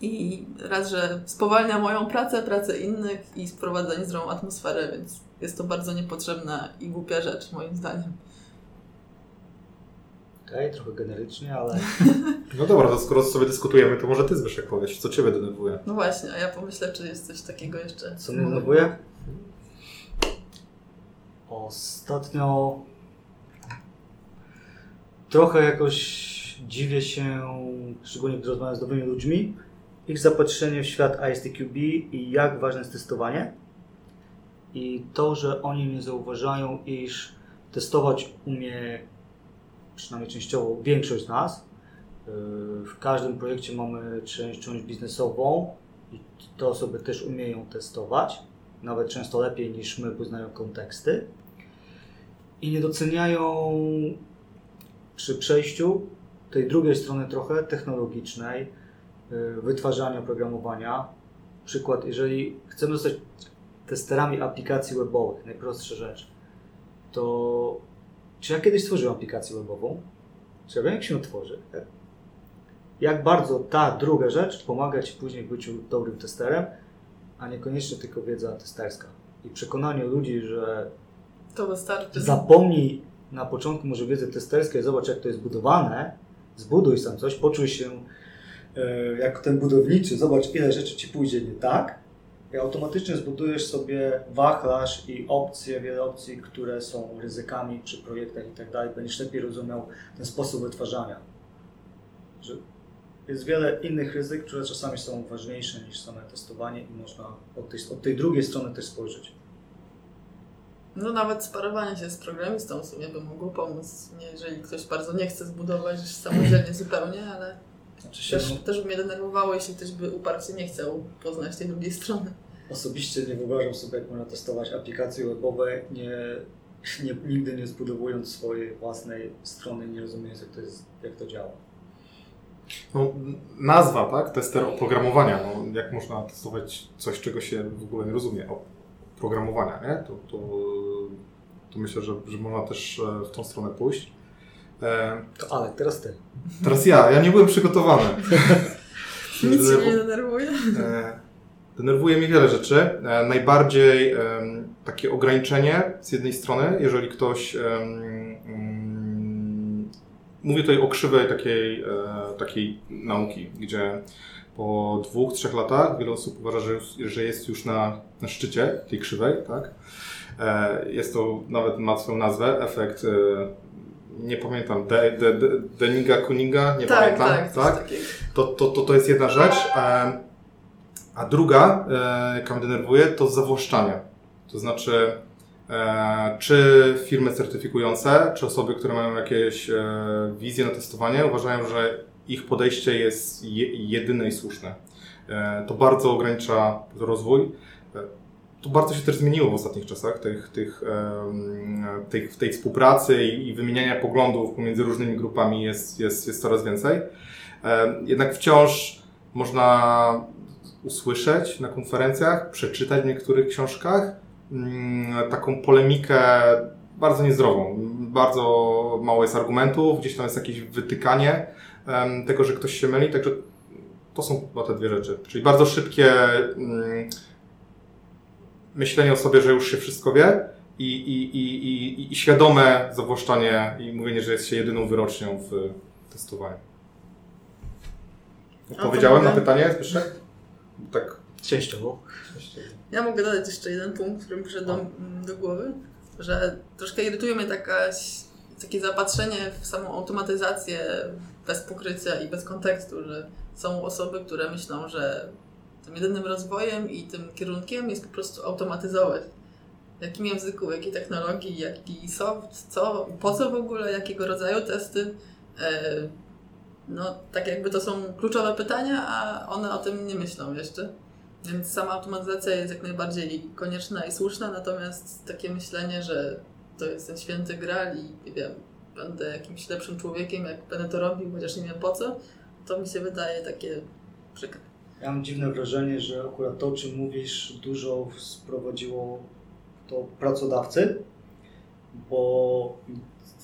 i raz, że spowalnia moją pracę, pracę innych i sprowadza niezdrową atmosferę, więc jest to bardzo niepotrzebna i głupia rzecz moim zdaniem.
Okej, trochę generycznie, ale
No dobra, to skoro sobie dyskutujemy, to może Ty Zbyszek powiesz, co Ciebie denerwuje?
No właśnie, a ja pomyślę, czy jest coś takiego jeszcze.
co mnie denerwuje? Ostatnio trochę jakoś dziwię się, szczególnie gdy rozmawiam z nowymi ludźmi, ich zapatrzenie w świat ISTQB i jak ważne jest testowanie. I to, że oni nie zauważają, iż testować umie przynajmniej częściowo większość z nas. Yy, W każdym projekcie mamy część, część biznesową i te osoby też umieją testować, nawet często lepiej niż my, bo znają konteksty. I nie doceniają przy przejściu tej drugiej strony trochę technologicznej, yy, wytwarzania oprogramowania. Przykład, jeżeli chcemy zostać testerami aplikacji webowych, najprostsza rzecz, to czy ja kiedyś stworzyłem aplikację webową? Czy ja wiem, jak się ją tworzy? Jak bardzo ta druga rzecz pomaga Ci później w byciu dobrym testerem, a niekoniecznie tylko wiedza testerska. I przekonanie ludzi, że
To wystarczy.
zapomnij na początku może wiedzy testerskiej, zobacz jak to jest budowane, zbuduj sam coś, poczuj się e, jak ten budowniczy, zobacz ile rzeczy Ci pójdzie nie tak i automatycznie zbudujesz sobie wachlarz i opcje, wiele opcji, które są ryzykami przy projektach i tak dalej, będziesz lepiej rozumiał ten sposób wytwarzania. Że jest wiele innych ryzyk, które czasami są ważniejsze niż same testowanie i można od tej, od tej drugiej strony też spojrzeć.
No nawet sparowanie się z programistą w sumie by mogło pomóc, nie, jeżeli ktoś bardzo nie chce zbudować samodzielnie zupełnie, ale
Znaczy
też, też by mnie denerwowało, jeśli ktoś by uparcie nie chciał poznać tej drugiej strony.
Osobiście nie wyobrażam sobie, jak można testować aplikacje webowe, nie, nie, nigdy nie zbudowując swojej własnej strony, nie rozumiejąc, jak to, jest, jak to działa.
No, nazwa, tak? Tester oprogramowania. No, jak można testować coś, czego się w ogóle nie rozumie? Oprogramowania, nie? To, to, to myślę, że, że można też e, w tą stronę pójść. E,
To Alek, teraz ty.
teraz ja, ja nie byłem przygotowany.
Nic się nie denerwuje.
E, Denerwuje mnie wiele rzeczy. E, Najbardziej takie ograniczenie z jednej strony, jeżeli ktoś. mm, Mówię tutaj o krzywej takiej, e, takiej nauki, gdzie po dwóch, trzech latach wiele osób uważa, że, że jest już na, na szczycie tej krzywej, tak? E, Jest to, nawet ma swoją nazwę, efekt, e, nie pamiętam, De, de, de, Kuninga, nie
tak,
pamiętam,
tak, takiego.
to, to, to, to jest jedna rzecz. A druga, e, jaka mnie denerwuje, to zawłaszczanie. To znaczy, e, czy firmy certyfikujące, czy osoby, które mają jakieś e, wizje na testowanie, uważają, że ich podejście jest je, jedyne i słuszne. E, To bardzo ogranicza rozwój. E, To bardzo się też zmieniło w ostatnich czasach, tych, tych, tej, tej współpracy i, i wymieniania poglądów pomiędzy różnymi grupami jest, jest, jest coraz więcej. E, Jednak wciąż można usłyszeć na konferencjach, przeczytać w niektórych książkach mm, taką polemikę bardzo niezdrową. Bardzo mało jest argumentów, gdzieś tam jest jakieś wytykanie tego, że ktoś się myli, także to są chyba te dwie rzeczy. Czyli bardzo szybkie mm, myślenie o sobie, że już się wszystko wie i, i, i, i, i świadome zawłaszczanie i mówienie, że jest się jedyną wyrocznią w testowaniu.
to
Odpowiedziałem na pytanie, Zbyszek? Tak.
Częściowo.
Ja mogę dodać jeszcze jeden punkt, który mi przyszedł do, do głowy, że troszkę irytuje mnie takaś, takie zapatrzenie w samą automatyzację bez pokrycia i bez kontekstu, że są osoby, które myślą, że tym jedynym rozwojem i tym kierunkiem jest po prostu automatyzować. W jakim języku, w jakiej technologii, jaki soft, co, po co w ogóle, jakiego rodzaju testy. No, tak jakby to są kluczowe pytania, a one o tym nie myślą jeszcze. Więc sama automatyzacja jest jak najbardziej konieczna i słuszna, natomiast takie myślenie, że to jest ten święty gral i nie wiem, będę jakimś lepszym człowiekiem, jak będę to robił, chociaż nie wiem po co, to mi się wydaje takie przykre.
Ja mam dziwne wrażenie, że akurat to, o czym mówisz, dużo sprowadziło to pracodawcy, bo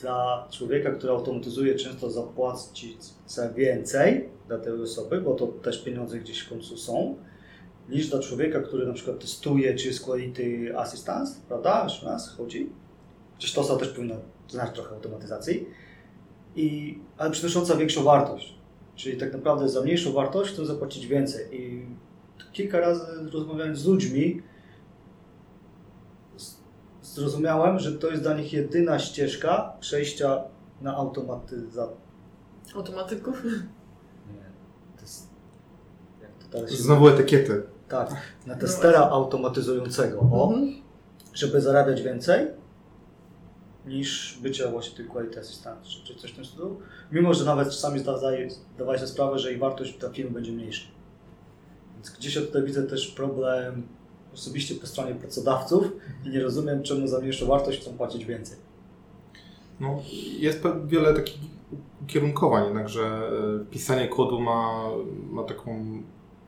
za człowieka, który automatyzuje, często zapłacić za więcej dla tej osoby, bo to też pieniądze gdzieś w końcu są, niż dla człowieka, który na przykład testuje, czy jest quality assistance, prawda? O nas chodzi. Chociaż TOSA też powinna znać trochę automatyzacji, i, ale przynosząca większą wartość. Czyli tak naprawdę za mniejszą wartość chcę zapłacić więcej. I kilka razy rozmawiając z ludźmi, zrozumiałem, że to jest dla nich jedyna ścieżka przejścia na automatyzację.
Automatyków?
Nie, to jest. Jak to teraz się
Znowu etykiety.
Tak, na testera automatyzującego. O,
Mhm.
żeby zarabiać więcej niż bycie właśnie tym quality assistant, czy, czy coś w tym stylu. Mimo, że nawet czasami zdaje, zdawaje sobie sprawę, że i wartość dla firmy będzie mniejsza. Więc gdzieś ja tutaj widzę też problem osobiście po stronie pracodawców i nie rozumiem, czemu za mniejszą wartość chcą płacić więcej.
No, jest wiele takich ukierunkowań, jednakże e, pisanie kodu ma, ma, taką,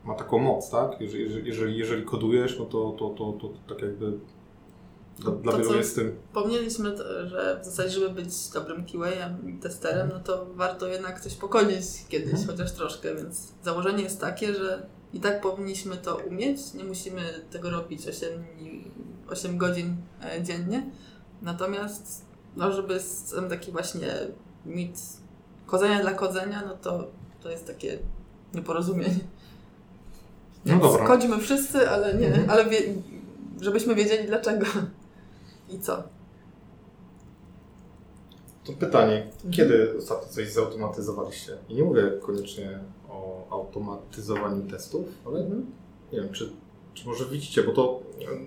ma taką moc, tak? Jeżeli, jeżeli- jeżeli, kodujesz, no to, to, to, to, tak jakby dla, dla
To
wielu
co-
jest tym.
Wspomnieliśmy, to, że w zasadzie, żeby być dobrym QA-em i testerem, no to warto jednak coś pokodzić kiedyś,
Mhm.
chociaż troszkę, więc założenie jest takie, że i tak powinniśmy to umieć, nie musimy tego robić 8, dni- 8 godzin e, dziennie, natomiast no, żeby ten taki właśnie mit kodzenia dla kodzenia, no to, to jest takie nieporozumienie.
No dobra.
Kodzimy wszyscy, ale nie,
Mhm.
ale wie, żebyśmy wiedzieli dlaczego i co.
To pytanie, kiedy ostatnio coś zautomatyzowaliście? I nie mówię koniecznie o automatyzowaniu testów, ale
Mhm.
nie wiem, czy, czy może widzicie, bo to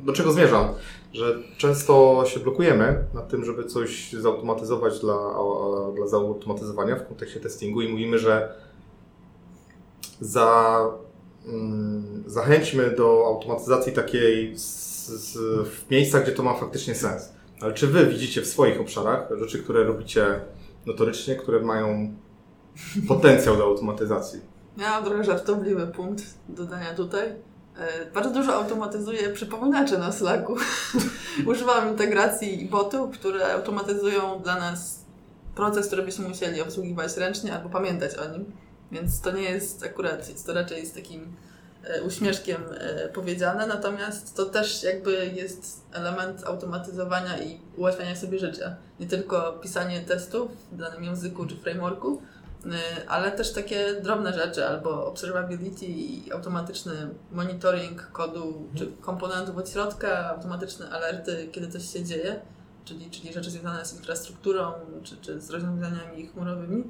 do czego zmierzam? Że często się blokujemy nad tym, żeby coś zautomatyzować dla, dla zautomatyzowania w kontekście testingu i mówimy, że za, mm, zachęćmy do automatyzacji takiej z, z, w miejscach, gdzie to ma faktycznie sens. Ale czy Wy widzicie w swoich obszarach rzeczy, które robicie notorycznie, które mają potencjał do automatyzacji?
Miałam trochę żartobliwy punkt dodania tutaj. E, Bardzo dużo automatyzuję przypominacze na Slacku. Używam integracji botów, które automatyzują dla nas proces, który byśmy musieli obsługiwać ręcznie albo pamiętać o nim. Więc to nie jest akurat, jest to raczej z takim uśmieszkiem e, powiedziane, natomiast to też jakby jest element automatyzowania i ułatwiania sobie życia. Nie tylko pisanie testów w danym języku czy frameworku, Y, ale też takie drobne rzeczy, albo observability i automatyczny monitoring kodu czy komponentów od środka, automatyczne alerty, kiedy coś się dzieje, czyli, czyli rzeczy związane z infrastrukturą czy, czy z rozwiązaniami chmurowymi.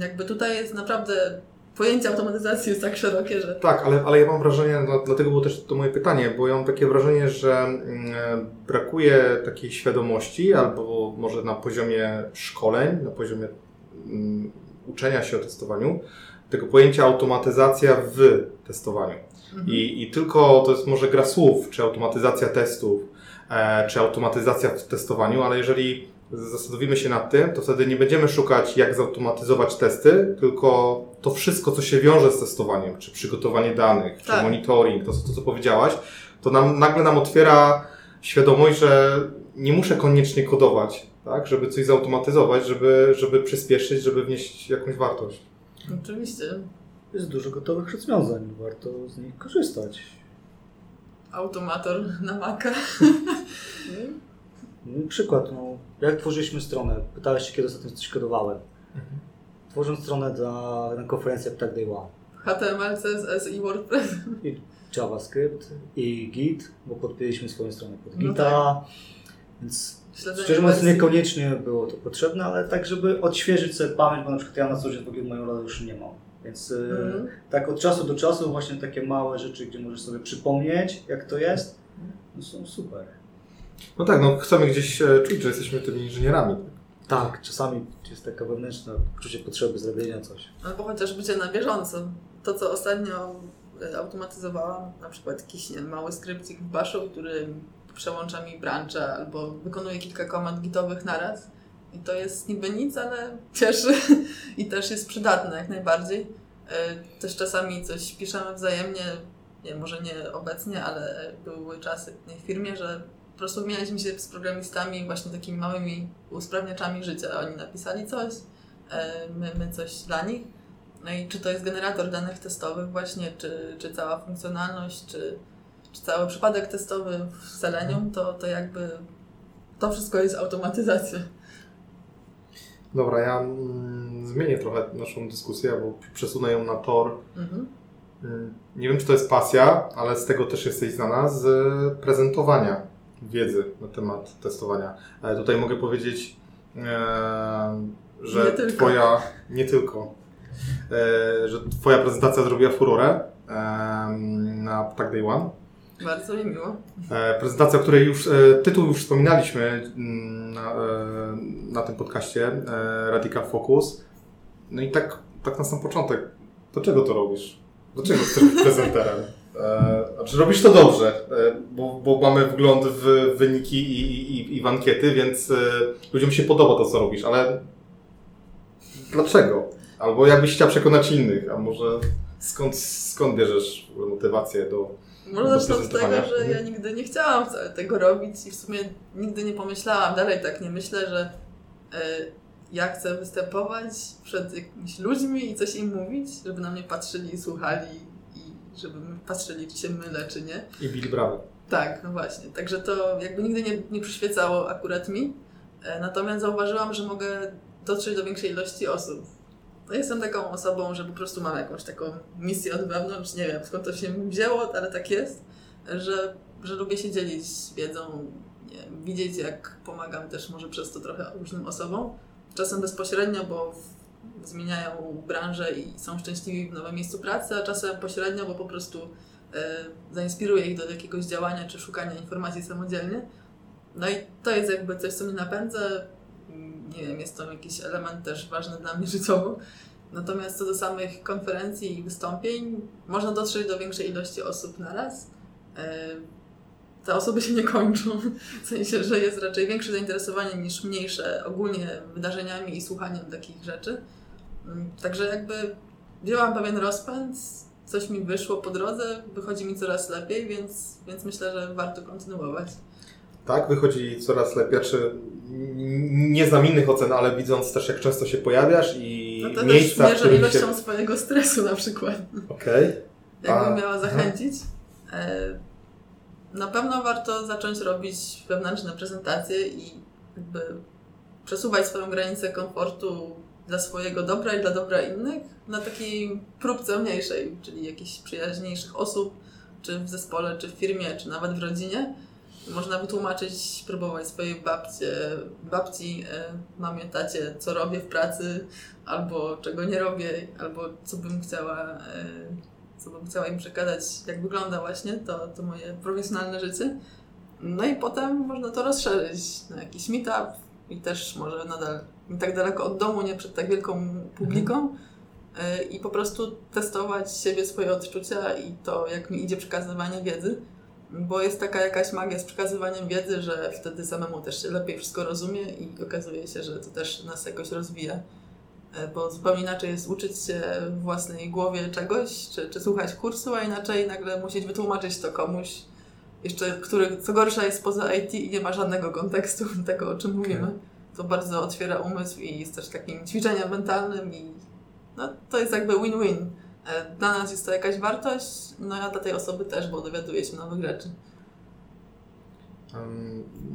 Jakby tutaj jest naprawdę pojęcie automatyzacji jest tak szerokie, że
Tak, ale, ale ja mam wrażenie, dla- dlatego było też to moje pytanie, bo ja mam takie wrażenie, że mm, brakuje takiej świadomości, albo może na poziomie szkoleń, na poziomie mm, uczenia się o testowaniu, tego pojęcia automatyzacja w testowaniu.
mhm.
I, I tylko to jest może gra słów, czy automatyzacja testów, e, czy automatyzacja w testowaniu, ale jeżeli zastanowimy się nad tym, to wtedy nie będziemy szukać, jak zautomatyzować testy, tylko to wszystko, co się wiąże z testowaniem, czy przygotowanie danych, czy
Tak.
monitoring, to, to co powiedziałaś, to nam, nagle nam otwiera świadomość, że nie muszę koniecznie kodować, tak, żeby coś zautomatyzować, żeby, żeby przyspieszyć, żeby wnieść jakąś wartość.
Oczywiście.
Jest dużo gotowych rozwiązań, warto z nich korzystać.
Automator na Maca.
No, Przykład, no, jak tworzyliśmy stronę, pytałeś się, kiedy ostatnio coś kodowałem. Tworząc stronę dla, na konferencję Ptak Day One.
HTML, CSS i WordPress.
JavaScript i Git, bo podpięliśmy swoją stronę pod
No
Gita, więc
Śledzenie
szczerze mówiąc niekoniecznie było to potrzebne, ale tak, żeby odświeżyć sobie pamięć, bo na przykład ja na co dzień w ogóle moją rolę już nie mam. Więc y,
Mhm.
tak od czasu do czasu właśnie takie małe rzeczy, gdzie możesz sobie przypomnieć, jak to jest, no są super.
No tak, no chcemy gdzieś e, czuć, że jesteśmy tymi inżynierami.
Tak, czasami jest taka wewnętrzna poczucie potrzeby zrobienia coś.
Albo chociaż bycie na bieżąco. To, co ostatnio e, automatyzowałam, na przykład jakiś nie, mały skrypcik w Bashu, który przełącza mi brancha albo wykonuje kilka komand gitowych naraz. I to jest niby nic, ale cieszy i też jest przydatne jak najbardziej. E, Też czasami coś piszemy wzajemnie, nie, może nie obecnie, ale były czasy w firmie, że prostu wymienialiśmy się z programistami właśnie takimi małymi usprawniaczami życia. Oni napisali coś, e, my, my coś dla nich. No i czy to jest generator danych testowych właśnie, czy, czy cała funkcjonalność, czy, czy cały przypadek testowy w Selenium, to, to jakby to wszystko jest automatyzacja.
Dobra, ja mm, zmienię trochę naszą dyskusję, bo przesunę ją na tor.
Mhm.
Mm, Nie wiem, czy to jest pasja, ale z tego też jesteś znana, z prezentowania wiedzy na temat testowania. Ale tutaj mogę powiedzieć, e, że
Nie tylko.
Twoja, nie tylko, e, że Twoja prezentacja zrobiła furorę e, na Ptak Day One.
Bardzo mi miło.
E, Prezentacja, o której już e, tytuł już wspominaliśmy mm, na, e, na tym podcaście e, Radical Focus. No i tak, tak na sam początek, dlaczego to robisz? Dlaczego chcesz być prezenterem? E, Znaczy robisz to dobrze, e, bo, bo mamy wgląd w wyniki i, i, i w ankiety, więc e, ludziom się podoba to, co robisz, ale dlaczego? Albo jakbyś chciał przekonać innych, a może skąd, skąd bierzesz motywację do,
Może zacznę od tego, że ja
Mhm.
nigdy nie chciałam tego robić i w sumie nigdy nie pomyślałam, dalej tak nie myślę, że ja chcę występować przed jakimiś ludźmi i coś im mówić, żeby na mnie patrzyli i słuchali i żeby my patrzyli, czy się mylę, czy nie.
i bili brawy?
Tak, no właśnie. Także to jakby nigdy nie, nie przyświecało akurat mi. E, Natomiast zauważyłam, że mogę dotrzeć do większej ilości osób. No jestem taką osobą, że po prostu mam jakąś taką misję od wewnątrz, nie wiem skąd to się wzięło, ale tak jest, że, że lubię się dzielić wiedzą, nie widzieć jak pomagam też może przez to trochę różnym osobom. Czasem bezpośrednio, bo w, zmieniają branżę i są szczęśliwi w nowym miejscu pracy, a czasem pośrednio, bo po prostu e, zainspiruje ich do jakiegoś działania czy szukania informacji samodzielnie. No i to jest jakby coś, co mnie napędza. Nie wiem, jest to jakiś element też ważny dla mnie życiowo. Natomiast co do samych konferencji i wystąpień, można dotrzeć do większej ilości osób naraz. E, Te osoby się nie kończą, w sensie, że jest raczej większe zainteresowanie niż mniejsze ogólnie wydarzeniami i słuchaniem takich rzeczy. Mm, Także jakby wzięłam pewien rozpęd, coś mi wyszło po drodze, wychodzi mi coraz lepiej, więc, więc myślę, że warto kontynuować.
Tak, wychodzi coraz lepiej. Czy nie znam innych ocen, ale widząc też, jak często się pojawiasz i
No to
miejsca,
też mierzę ilością
się...
swojego stresu na przykład.
Okej.
Jakbym
A,
miała zachęcić. E, na pewno warto zacząć robić wewnętrzne prezentacje i jakby przesuwać swoją granicę komfortu dla swojego dobra i dla dobra innych na takiej próbce mniejszej, czyli jakichś przyjaźniejszych osób, czy w zespole, czy w firmie, czy nawet w rodzinie. Można wytłumaczyć, próbować swojej babcie, babci, e, mamie, tacie, co robię w pracy, albo czego nie robię, albo co bym chciała, e, co bym chciała im przekazać, jak wygląda właśnie to, to moje profesjonalne życie. No i potem można to rozszerzyć na jakiś meetup i też może nadal tak daleko od domu, nie przed tak wielką publiką. e, I po prostu testować siebie, swoje odczucia i to, jak mi idzie przekazywanie wiedzy. Bo jest taka jakaś magia z przekazywaniem wiedzy, że wtedy samemu też się lepiej wszystko rozumie i okazuje się, że to też nas jakoś rozwija. E, Bo zupełnie inaczej jest uczyć się w własnej głowie czegoś, czy, czy słuchać kursu, a inaczej nagle musieć wytłumaczyć to komuś, jeszcze który co gorsza jest poza IT i nie ma żadnego kontekstu tego, o czym mówimy. To bardzo otwiera umysł i jest też takim ćwiczeniem mentalnym i no, to jest jakby win-win. E, Dla nas jest to jakaś wartość, no a dla tej osoby też, bo dowiaduje się nowych rzeczy.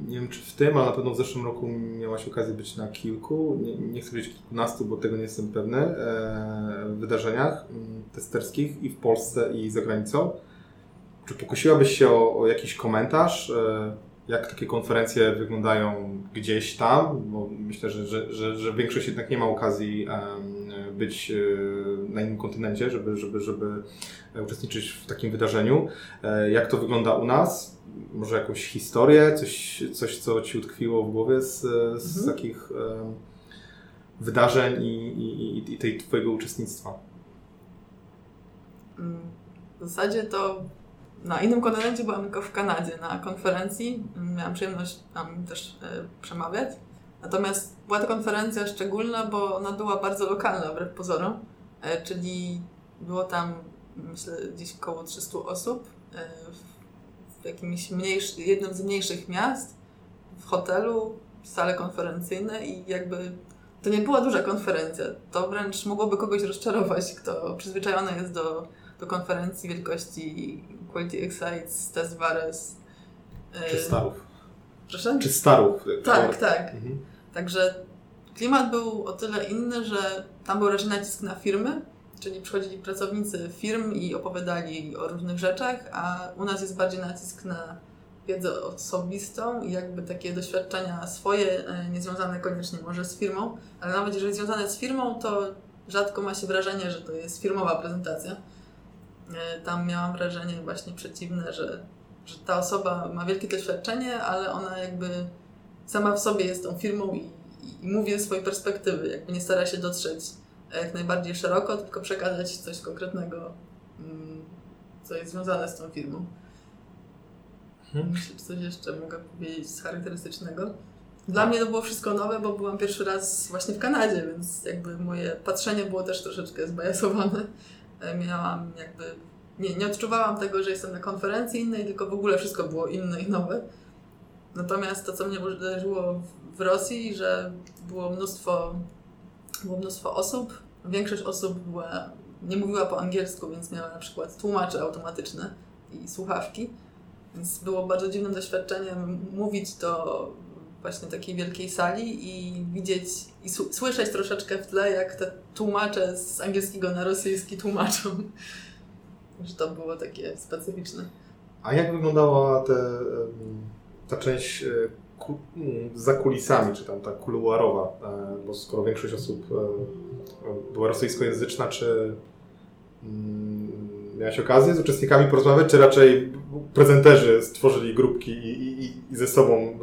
Nie wiem, czy w tym, ale na pewno w zeszłym roku miałaś okazję być na kilku, nie, nie chcę powiedzieć kilkunastu, bo tego nie jestem pewny, e, wydarzeniach testerskich i w Polsce, i za granicą. Czy pokusiłabyś się o, o jakiś komentarz, e, jak takie konferencje wyglądają gdzieś tam? Bo myślę, że, że, że, że większość jednak nie ma okazji być e, na innym kontynencie, żeby, żeby, żeby uczestniczyć w takim wydarzeniu. E, Jak to wygląda u nas? Może jakąś historię, coś, coś co Ci utkwiło w głowie z, z
Mhm.
takich wydarzeń i, i, i- tej Twojego uczestnictwa?
W zasadzie to na innym kontynencie byłam tylko w Kanadzie na konferencji. Miałam przyjemność tam też e, przemawiać. Natomiast była to konferencja szczególna, bo ona była bardzo lokalna wbrew pozorom. E, czyli było tam, myślę, gdzieś około 300 osób e, w, w jakimś mniejszy, jednym z mniejszych miast, w hotelu, sale konferencyjne i jakby to nie była duża konferencja. To wręcz mogłoby kogoś rozczarować, kto przyzwyczajony jest do do konferencji wielkości Quality Excites, Test Vares.
Czy Starów?
Proszę?
Czy Starów?
Tak, tak.
Mhm.
Także klimat był o tyle inny, że tam był raczej nacisk na firmy, czyli przychodzili pracownicy firm i opowiadali o różnych rzeczach, a u nas jest bardziej nacisk na wiedzę osobistą i jakby takie doświadczenia swoje, e, niezwiązane koniecznie może z firmą, ale nawet jeżeli związane z firmą, to rzadko ma się wrażenie, że to jest firmowa prezentacja. E, Tam miałam wrażenie właśnie przeciwne, że, że ta osoba ma wielkie doświadczenie, ale ona jakby sama w sobie jest tą firmą i, i, mówi swojej perspektywy, jakby nie stara się dotrzeć jak najbardziej szeroko, tylko przekazać coś konkretnego, mm, co jest związane z tą firmą.
Mhm.
Myślę, że coś jeszcze mogę powiedzieć z charakterystycznego. Dla mnie to było wszystko nowe, bo byłam pierwszy raz właśnie w Kanadzie, więc jakby moje patrzenie było też troszeczkę zbajasowane. E, Miałam jakby, nie, nie odczuwałam tego, że jestem na konferencji innej, tylko w ogóle wszystko było inne i nowe. Natomiast to, co mnie uderzyło w- Rosji, że było mnóstwo, było mnóstwo osób. Większość osób była, nie mówiła po angielsku, więc miała na przykład tłumacze automatyczne i słuchawki. Więc było bardzo dziwnym doświadczeniem mówić do właśnie takiej wielkiej sali i widzieć i słyszeć troszeczkę w tle, jak te tłumacze z angielskiego na rosyjski tłumaczą. Że to było takie specyficzne.
A jak wyglądała te, ta część e, za kulisami, czy tam ta kuluarowa? E, Bo skoro większość osób e, była rosyjskojęzyczna, czy mm, miałeś okazję z uczestnikami porozmawiać, czy raczej prezenterzy stworzyli grupki i, i, i ze sobą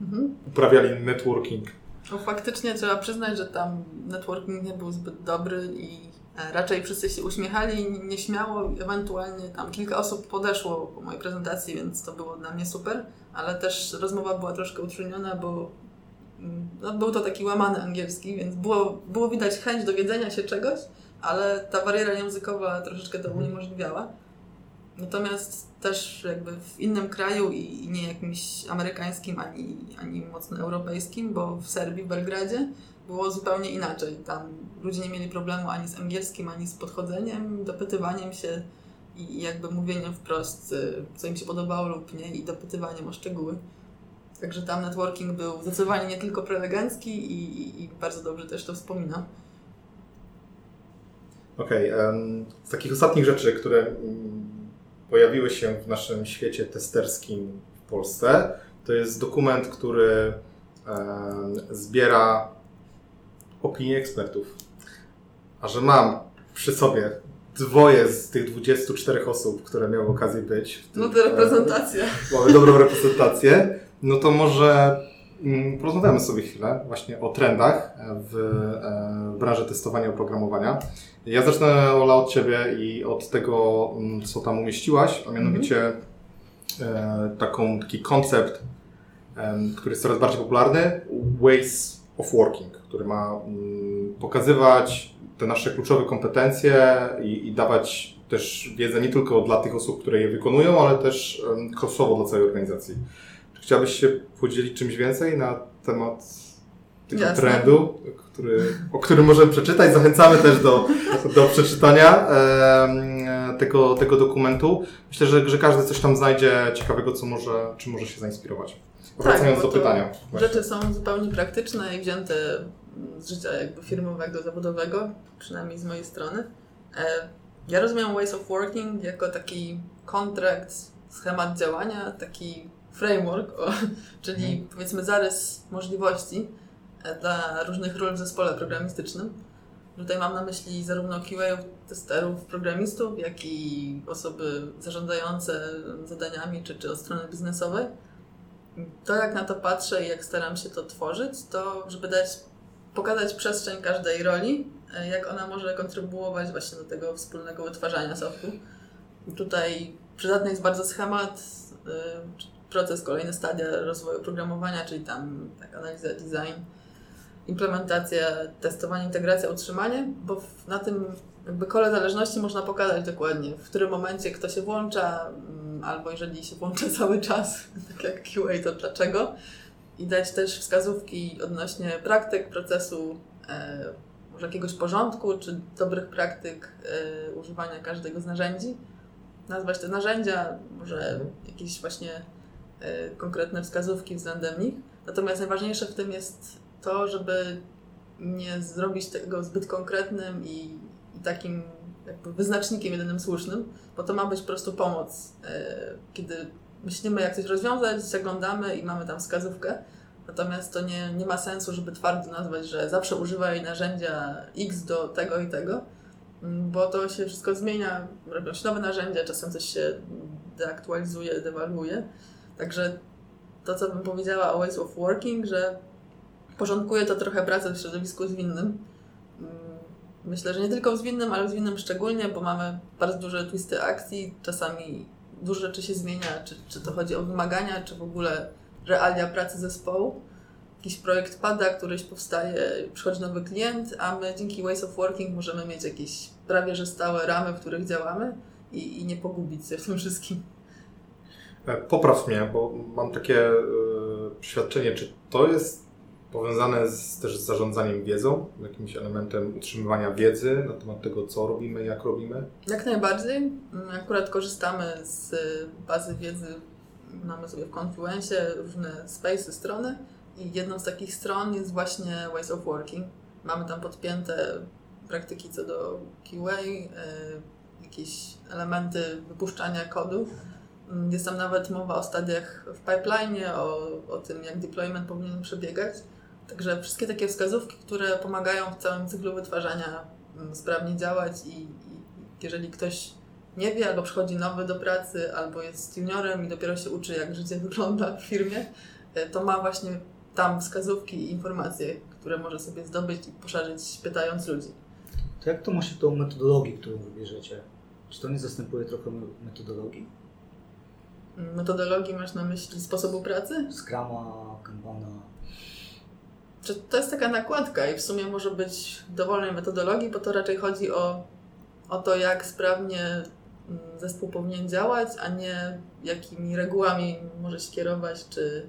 Mhm.
uprawiali networking?
No, faktycznie trzeba przyznać, że tam networking nie był zbyt dobry i e, raczej wszyscy się uśmiechali nieśmiało. Ewentualnie tam kilka osób podeszło po mojej prezentacji, więc to było dla mnie super, ale też rozmowa była troszkę utrudniona, bo mm, no, był to taki łamany angielski, więc było, było widać chęć dowiedzenia się czegoś, ale ta bariera językowa troszeczkę to uniemożliwiała. Natomiast też jakby w innym kraju i nie jakimś amerykańskim ani, ani mocno europejskim, bo w Serbii, w Belgradzie było zupełnie inaczej. Tam ludzie nie mieli problemu ani z angielskim, ani z podchodzeniem, dopytywaniem się i jakby mówieniem wprost, y, co im się podobało lub nie i dopytywaniem o szczegóły. Także tam networking był zdecydowanie nie tylko prelegencki i, i, i bardzo dobrze też to wspominam.
Okej, em, z takich ostatnich rzeczy, które pojawiły się w naszym świecie testerskim w Polsce, to jest dokument, który zbiera opinie ekspertów. A że mam przy sobie dwoje z tych 24 osób, które miały okazję być. tym,
No to reprezentacja.
e, Mamy dobrą reprezentację. No to może porozmawiamy sobie chwilę właśnie o trendach w e, branży testowania oprogramowania. Ja zacznę, Ola, od Ciebie i od tego, mm, co tam umieściłaś, a mianowicie e, taką, taki koncept, który jest coraz bardziej popularny, Ways of Working, który ma mm, pokazywać te nasze kluczowe kompetencje i, i dawać też wiedzę nie tylko dla tych osób, które je wykonują, ale też kosztowo dla całej organizacji. Chciałabyś się podzielić czymś więcej na temat tego
Jasne.
trendu, który, o którym możemy przeczytać? Zachęcamy też do, do przeczytania em, tego, tego dokumentu. Myślę, że, że każdy coś tam znajdzie ciekawego, co może, czy może się zainspirować. Wracając
Tak,
do pytania. właśnie.
Rzeczy są zupełnie praktyczne i wzięte z życia jakby firmowego, zawodowego, przynajmniej z mojej strony. E, Ja rozumiem Ways of Working jako taki kontrakt, schemat działania, taki framework, o, czyli powiedzmy zarys możliwości e, dla różnych ról w zespole programistycznym. Tutaj mam na myśli zarówno QA, testerów, programistów, jak i osoby zarządzające zadaniami czy, czy od strony biznesowej to jak na to patrzę i jak staram się to tworzyć, to żeby dać, pokazać przestrzeń każdej roli, e, jak ona może kontrybuować właśnie do tego wspólnego wytwarzania softu. Tutaj przydatny jest bardzo schemat, e, proces, kolejne stadia rozwoju programowania, czyli tam tak, analiza, design, implementacja, testowanie, integracja, utrzymanie, bo w- na tym jakby kole zależności można pokazać dokładnie, w którym momencie kto się włącza, mm, albo jeżeli się włącza cały czas, tak jak QA, to dlaczego. I dać też wskazówki odnośnie praktyk procesu, e, może jakiegoś porządku, czy dobrych praktyk e, używania każdego z narzędzi. Nazwać te narzędzia, może jakieś właśnie konkretne wskazówki względem nich. Natomiast najważniejsze w tym jest to, żeby nie zrobić tego zbyt konkretnym i, i takim jakby wyznacznikiem jedynym słusznym, bo to ma być po prostu pomoc. e, Kiedy myślimy, jak coś rozwiązać, zaglądamy i mamy tam wskazówkę. Natomiast to nie, nie ma sensu, żeby twardo nazwać, że zawsze używaj narzędzia X do tego i tego, bo to się wszystko zmienia, robią się nowe narzędzia, czasem coś się deaktualizuje, dewaluuje. Także to, co bym powiedziała o Ways of Working, że porządkuje to trochę pracę w środowisku zwinnym. Mm, Myślę, że nie tylko w zwinnym, ale w zwinnym szczególnie, bo mamy bardzo duże twisty akcji, czasami dużo rzeczy się zmienia, czy, czy to chodzi o wymagania, czy w ogóle realia pracy zespołu. Jakiś projekt pada, któryś powstaje, przychodzi nowy klient, a my dzięki Ways of Working możemy mieć jakieś prawie że stałe ramy, w których działamy i, i nie pogubić się w tym wszystkim.
E, Popraw mnie, bo mam takie e, przeświadczenie, czy to jest powiązane z, też z zarządzaniem wiedzą, jakimś elementem utrzymywania wiedzy na temat tego, co robimy, jak robimy.
Jak najbardziej. Mm, Akurat korzystamy z y, bazy wiedzy, mamy sobie w Confluencie różne space, strony i jedną z takich stron jest właśnie Ways of Working. Mamy tam podpięte praktyki co do QA, y, jakieś elementy wypuszczania kodu. Mm, Jest tam nawet mowa o stadiach w pipeline, o, o tym, jak deployment powinien przebiegać. Także wszystkie takie wskazówki, które pomagają w całym cyklu wytwarzania mm, sprawnie działać i, i jeżeli ktoś nie wie, albo przychodzi nowy do pracy, albo jest juniorem i dopiero się uczy, jak życie wygląda w firmie, e, to ma właśnie tam wskazówki i informacje, które może sobie zdobyć i poszerzyć, pytając ludzi.
To jak to ma się do metodologii, którą wybierzecie? Czy to nie zastępuje trochę me- metodologii?
Metodologii masz na myśli sposobu pracy?
Scrama, Kanbana?
Czy to jest taka nakładka i w sumie może być dowolnej metodologii, bo to raczej chodzi o, o to, jak sprawnie mm, zespół powinien działać, a nie jakimi regułami może się kierować, czy,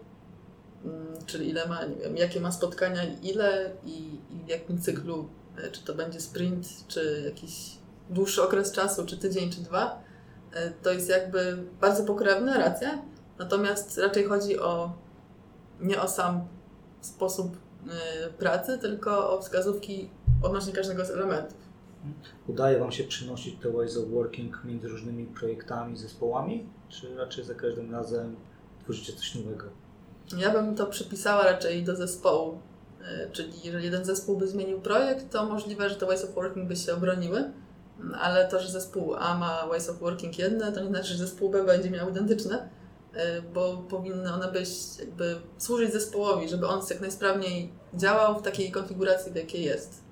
mm, czyli ile ma, nie wiem, jakie ma spotkania, ile i, i w jakim cyklu, e, czy to będzie sprint, czy jakiś dłuższy okres czasu, czy tydzień, czy dwa. E, To jest jakby bardzo pokrewne, racja, natomiast raczej chodzi o nie o sam sposób y, pracy, tylko o wskazówki odnośnie każdego z elementów.
Udaje Wam się przynosić te ways of working między różnymi projektami, zespołami? Czy raczej za każdym razem tworzycie coś nowego?
Ja bym to przypisała raczej do zespołu, y, czyli jeżeli jeden zespół by zmienił projekt, to możliwe, że te ways of working by się obroniły, ale to, że zespół A ma ways of working jedne, to nie znaczy, że zespół B będzie miał identyczne, y, bo powinny one być jakby służyć zespołowi, żeby on jak najsprawniej działał w takiej konfiguracji, w jakiej jest.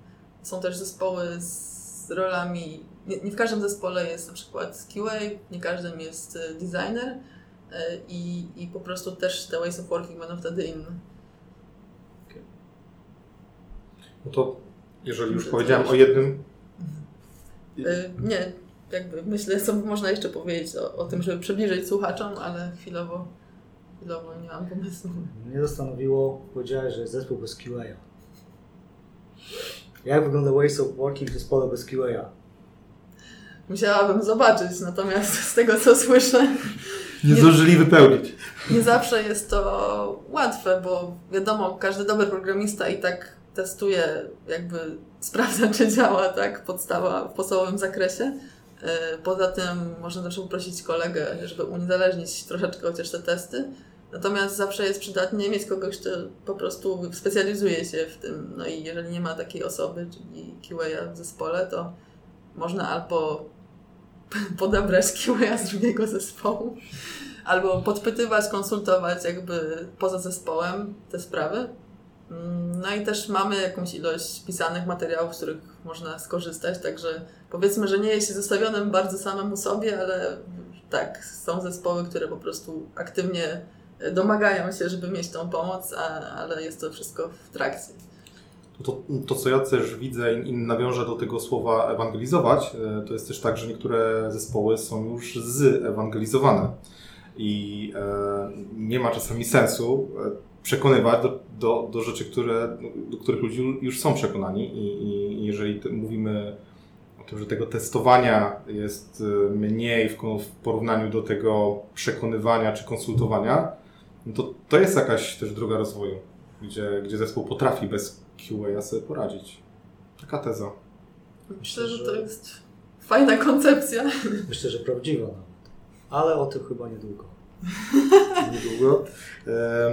Są też zespoły z rolami, nie, nie w każdym zespole jest na przykład QA, nie każdym jest y, designer, y, i, i po prostu też te ways of working będą wtedy inne.
No to jeżeli już powiedziałem o jednym,
Nie, jakby myślę, co można jeszcze powiedzieć o, o tym, żeby przybliżyć słuchaczom, ale chwilowo, chwilowo nie mam pomysłu.
Mnie zastanowiło, powiedziałeś, że jest zespół bez QA. Jak wygląda Ways of Working w zespole bez QA?
Musiałabym zobaczyć, natomiast z tego co słyszę,
Nie zdążyli wypełnić.
nie zawsze jest to łatwe, bo wiadomo, każdy dobry programista i tak testuje, jakby sprawdza, czy działa, tak, podstawa w podstawowym zakresie. Yy, Poza tym można też poprosić kolegę, żeby uniezależnić troszeczkę chociaż te testy. Natomiast zawsze jest przydatnie mieć kogoś, kto po prostu specjalizuje się w tym. No i jeżeli nie ma takiej osoby, czyli QA w zespole, to można albo podebrać QA z drugiego zespołu, albo podpytywać, konsultować jakby poza zespołem te sprawy. Mm, No i też mamy jakąś ilość pisanych materiałów, z których można skorzystać, także powiedzmy, że nie jest się zostawionym bardzo samemu sobie, ale tak, są zespoły, które po prostu aktywnie domagają się, żeby mieć tą pomoc, a, ale jest to wszystko w trakcie.
To, to, co ja też widzę i nawiążę do tego słowa ewangelizować, e, to jest też tak, że niektóre zespoły są już zewangelizowane i e, nie ma czasami sensu e, przekonywać do, do, do rzeczy, które, do których ludzie już są przekonani i, i jeżeli mówimy o tym, że tego testowania jest e, mniej w porównaniu do tego przekonywania czy konsultowania, no to to jest jakaś też droga rozwoju, gdzie, gdzie zespół potrafi bez QA sobie poradzić. Taka teza.
Myślę, że to jest fajna koncepcja.
Myślę, że prawdziwa nawet. Ale o tym chyba niedługo.
Niedługo.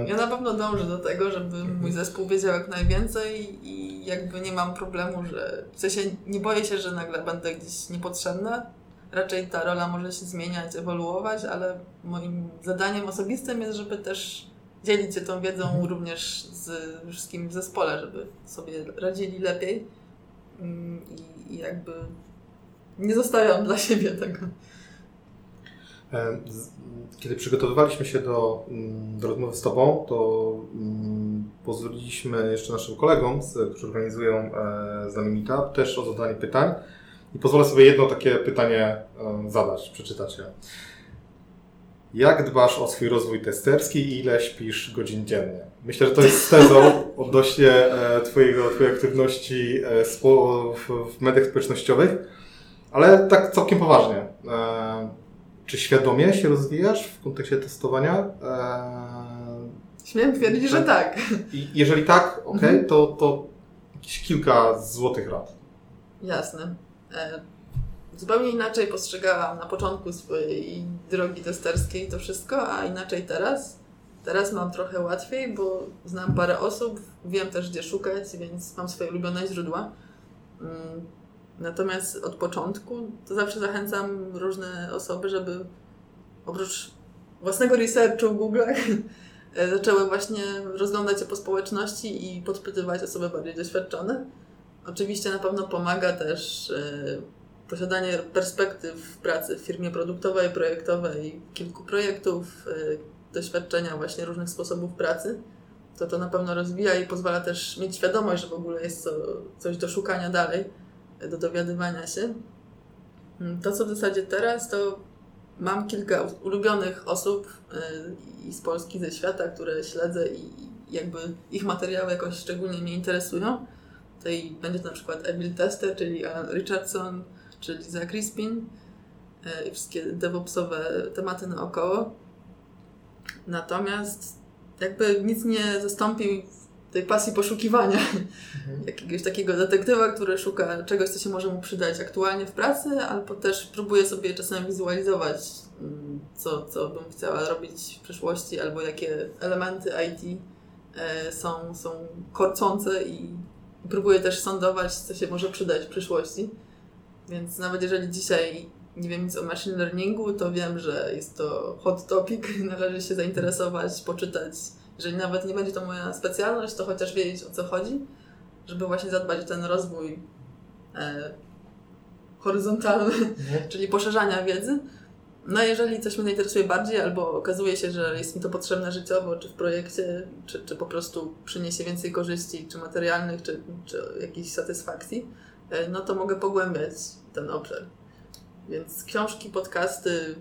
Ja na pewno dążę do tego, żeby mój zespół wiedział jak najwięcej i jakby nie mam problemu, że w sensie nie boję się, że nagle będę gdzieś niepotrzebna. Raczej ta rola może się zmieniać, ewoluować, ale moim zadaniem osobistym jest, żeby też dzielić się tą wiedzą również z wszystkimi w zespole, żeby sobie radzili lepiej Mm, i jakby nie zostawiam dla siebie tego.
Z- Kiedy przygotowywaliśmy się do, mm, do rozmowy z Tobą, to mm, pozwoliliśmy jeszcze naszym kolegom, którzy organizują e, z nami meetup, też o zadanie pytań. I pozwolę sobie jedno takie pytanie e, zadać, przeczytać je. Jak dbasz o swój rozwój testerski i ile śpisz godzin dziennie? Myślę, że to jest tezą odnośnie e, twojego, Twojej aktywności e, w mediach społecznościowych, ale tak całkiem poważnie. Czy świadomie się rozwijasz w kontekście testowania? E,
Śmiem twierdzić, że tak.
I jeżeli tak, ok,
Mhm.
to, to jakieś kilka złotych rad.
Jasne. E, zupełnie inaczej postrzegałam na początku swojej drogi testerskiej to wszystko, a inaczej teraz. Teraz mam trochę łatwiej, bo znam parę osób, wiem też gdzie szukać, więc mam swoje ulubione źródła. Mm, Natomiast od początku to zawsze zachęcam różne osoby, żeby oprócz własnego researchu w Google zaczęły właśnie rozglądać się po społeczności i podpytywać osoby bardziej doświadczone. Oczywiście na pewno pomaga też e, posiadanie perspektyw pracy w firmie produktowej, projektowej, kilku projektów, e, doświadczenia właśnie różnych sposobów pracy. To to na pewno rozwija i pozwala też mieć świadomość, że w ogóle jest co, coś do szukania dalej, do dowiadywania się. Mm, To, co w zasadzie teraz, to mam kilka ulubionych osób e, i z Polski, ze świata, które śledzę i jakby ich materiały jakoś szczególnie mnie interesują. Tutaj będzie to na przykład Emil Tester, czyli Alan Richardson, czyli Zach Crispin e, i wszystkie DevOpsowe tematy naokoło. Natomiast jakby nic nie zastąpi tej pasji poszukiwania jakiegoś takiego detektywa, który szuka czegoś, co się może mu przydać aktualnie w pracy, albo też próbuje sobie czasem wizualizować, mm, co, co bym chciała robić w przyszłości, albo jakie elementy IT e, są, są korcące i, i próbuję też sądować, co się może przydać w przyszłości. Więc nawet jeżeli dzisiaj nie wiem nic o machine learningu, to wiem, że jest to hot topic, należy się zainteresować, poczytać. Jeżeli nawet nie będzie to moja specjalność, to chociaż wiedzieć o co chodzi, żeby właśnie zadbać o ten rozwój e, horyzontalny, czyli poszerzania wiedzy. No jeżeli coś mnie zainteresuje bardziej, albo okazuje się, że jest mi to potrzebne życiowo, czy w projekcie, czy, czy po prostu przyniesie więcej korzyści, czy materialnych, czy, czy jakiejś satysfakcji, e, no to mogę pogłębiać ten obszar. Więc książki, podcasty,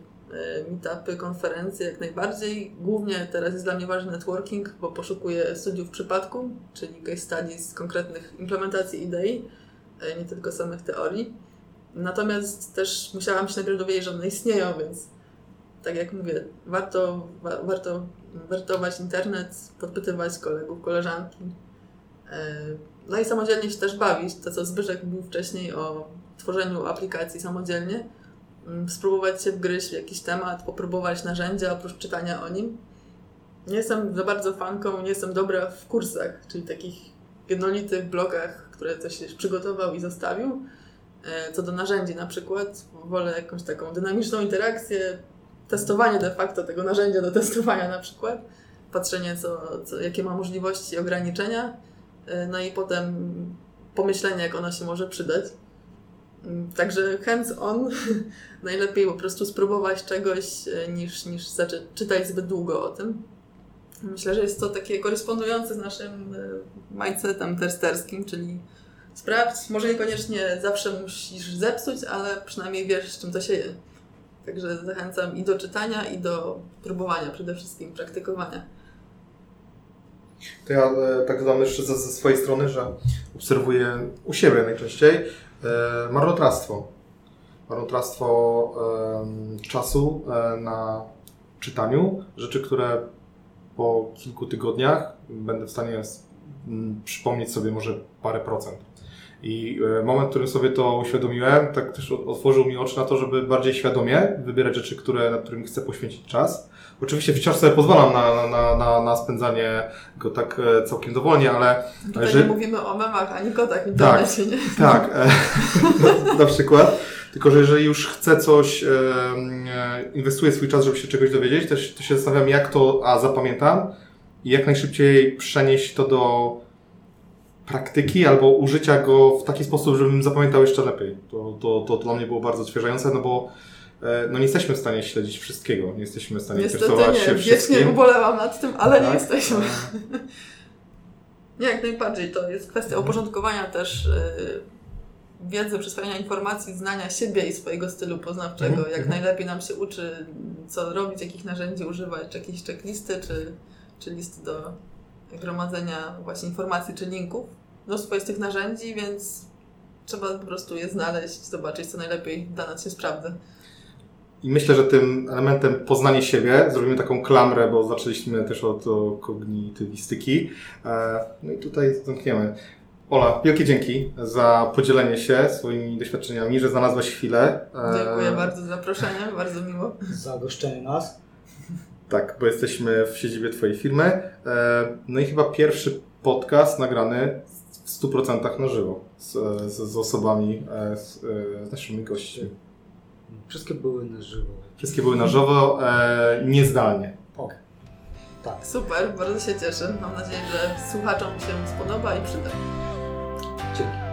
meetupy, konferencje jak najbardziej. Głównie teraz jest dla mnie ważny networking, bo poszukuję studiów przypadku, czyli case studies konkretnych implementacji idei, e, nie tylko samych teorii. Natomiast też musiałam się najpierw dowiedzieć, że one istnieją, więc tak jak mówię, warto, wa warto wertować internet, podpytywać kolegów, koleżanki. E, no i samodzielnie się też bawić. To, co Zbyszek mówił wcześniej o tworzeniu aplikacji samodzielnie. Mm, spróbować się wgryźć w jakiś temat, popróbować narzędzia oprócz czytania o nim. Nie jestem za bardzo fanką, nie jestem dobra w kursach, czyli takich jednolitych blogach, które coś przygotował i zostawił. E, co do narzędzi na przykład, wolę jakąś taką dynamiczną interakcję, testowanie de facto tego narzędzia do testowania na przykład, patrzenie co, co, jakie ma możliwości i ograniczenia, e, no i potem pomyślenie jak ono się może przydać. Także hands-on najlepiej po prostu spróbować czegoś e, niż, niż czytać zbyt długo o tym. Myślę, że jest to takie korespondujące z naszym mindsetem testerskim, czyli sprawdź, może niekoniecznie zawsze musisz zepsuć, ale przynajmniej wiesz, z czym to się je. Także zachęcam i do czytania, i do próbowania, przede wszystkim praktykowania.
To ja e, tak dodam jeszcze ze, ze swojej strony, że obserwuję u siebie najczęściej e, marnotrawstwo. Marnotrawstwo e, czasu e, na czytaniu rzeczy, które po kilku tygodniach będę w stanie przypomnieć sobie może parę procent. I e, moment, w którym sobie to uświadomiłem, tak też otworzył mi oczy na to, żeby bardziej świadomie wybierać rzeczy, które, nad którymi chcę poświęcić czas. Oczywiście wciąż sobie pozwalam na, na, na, na spędzanie go tak e, całkiem dowolnie, ale...
Tutaj że... nie mówimy o memach ani kotach w internecie, tak, nie?
Tak, na, przykład. Tylko, że jeżeli już chcę coś, e, inwestuję swój czas, żeby się czegoś dowiedzieć, to, to się zastanawiam, jak to a zapamiętam i jak najszybciej przenieść to do praktyki albo użycia go w taki sposób, żebym zapamiętał jeszcze lepiej. To, to, to dla mnie było bardzo odświeżające, no bo no nie jesteśmy w stanie śledzić wszystkiego, nie jesteśmy w stanie
Niestety
interesować
nie,
się wszystkim.
Wiecznie ubolewam nad tym, ale tak? nie jesteśmy. nie, jak najbardziej. To jest kwestia mhm. uporządkowania też yy, wiedzy, przyswajania informacji, znania siebie i swojego stylu poznawczego. Mhm. Jak mhm. najlepiej nam się uczy, co robić, jakich narzędzi używać, czy jakieś checklisty, czy, czy listy do gromadzenia właśnie informacji czy linków do swoich narzędzi, więc trzeba po prostu je znaleźć, zobaczyć, co najlepiej dla nas się sprawdza.
I myślę, że tym elementem poznanie siebie, zrobimy taką klamrę, bo zaczęliśmy też od kognitywistyki. E, no i tutaj zamkniemy. Ola, wielkie dzięki za podzielenie się swoimi doświadczeniami, że znalazłaś chwilę.
E, Dziękuję bardzo za zaproszenie, bardzo miło.
Za goszczenie nas.
Tak, bo jesteśmy w siedzibie Twojej firmy. E, no i chyba pierwszy podcast nagrany w 100% na żywo z, z, z osobami, z, z, naszymi gośćmi.
Wszystkie były na żywo.
Wszystkie były na żywo, niezdalnie.
O,
tak. Super, bardzo się cieszę. Mam nadzieję, że słuchaczom się spodoba i przyda.
Dzięki.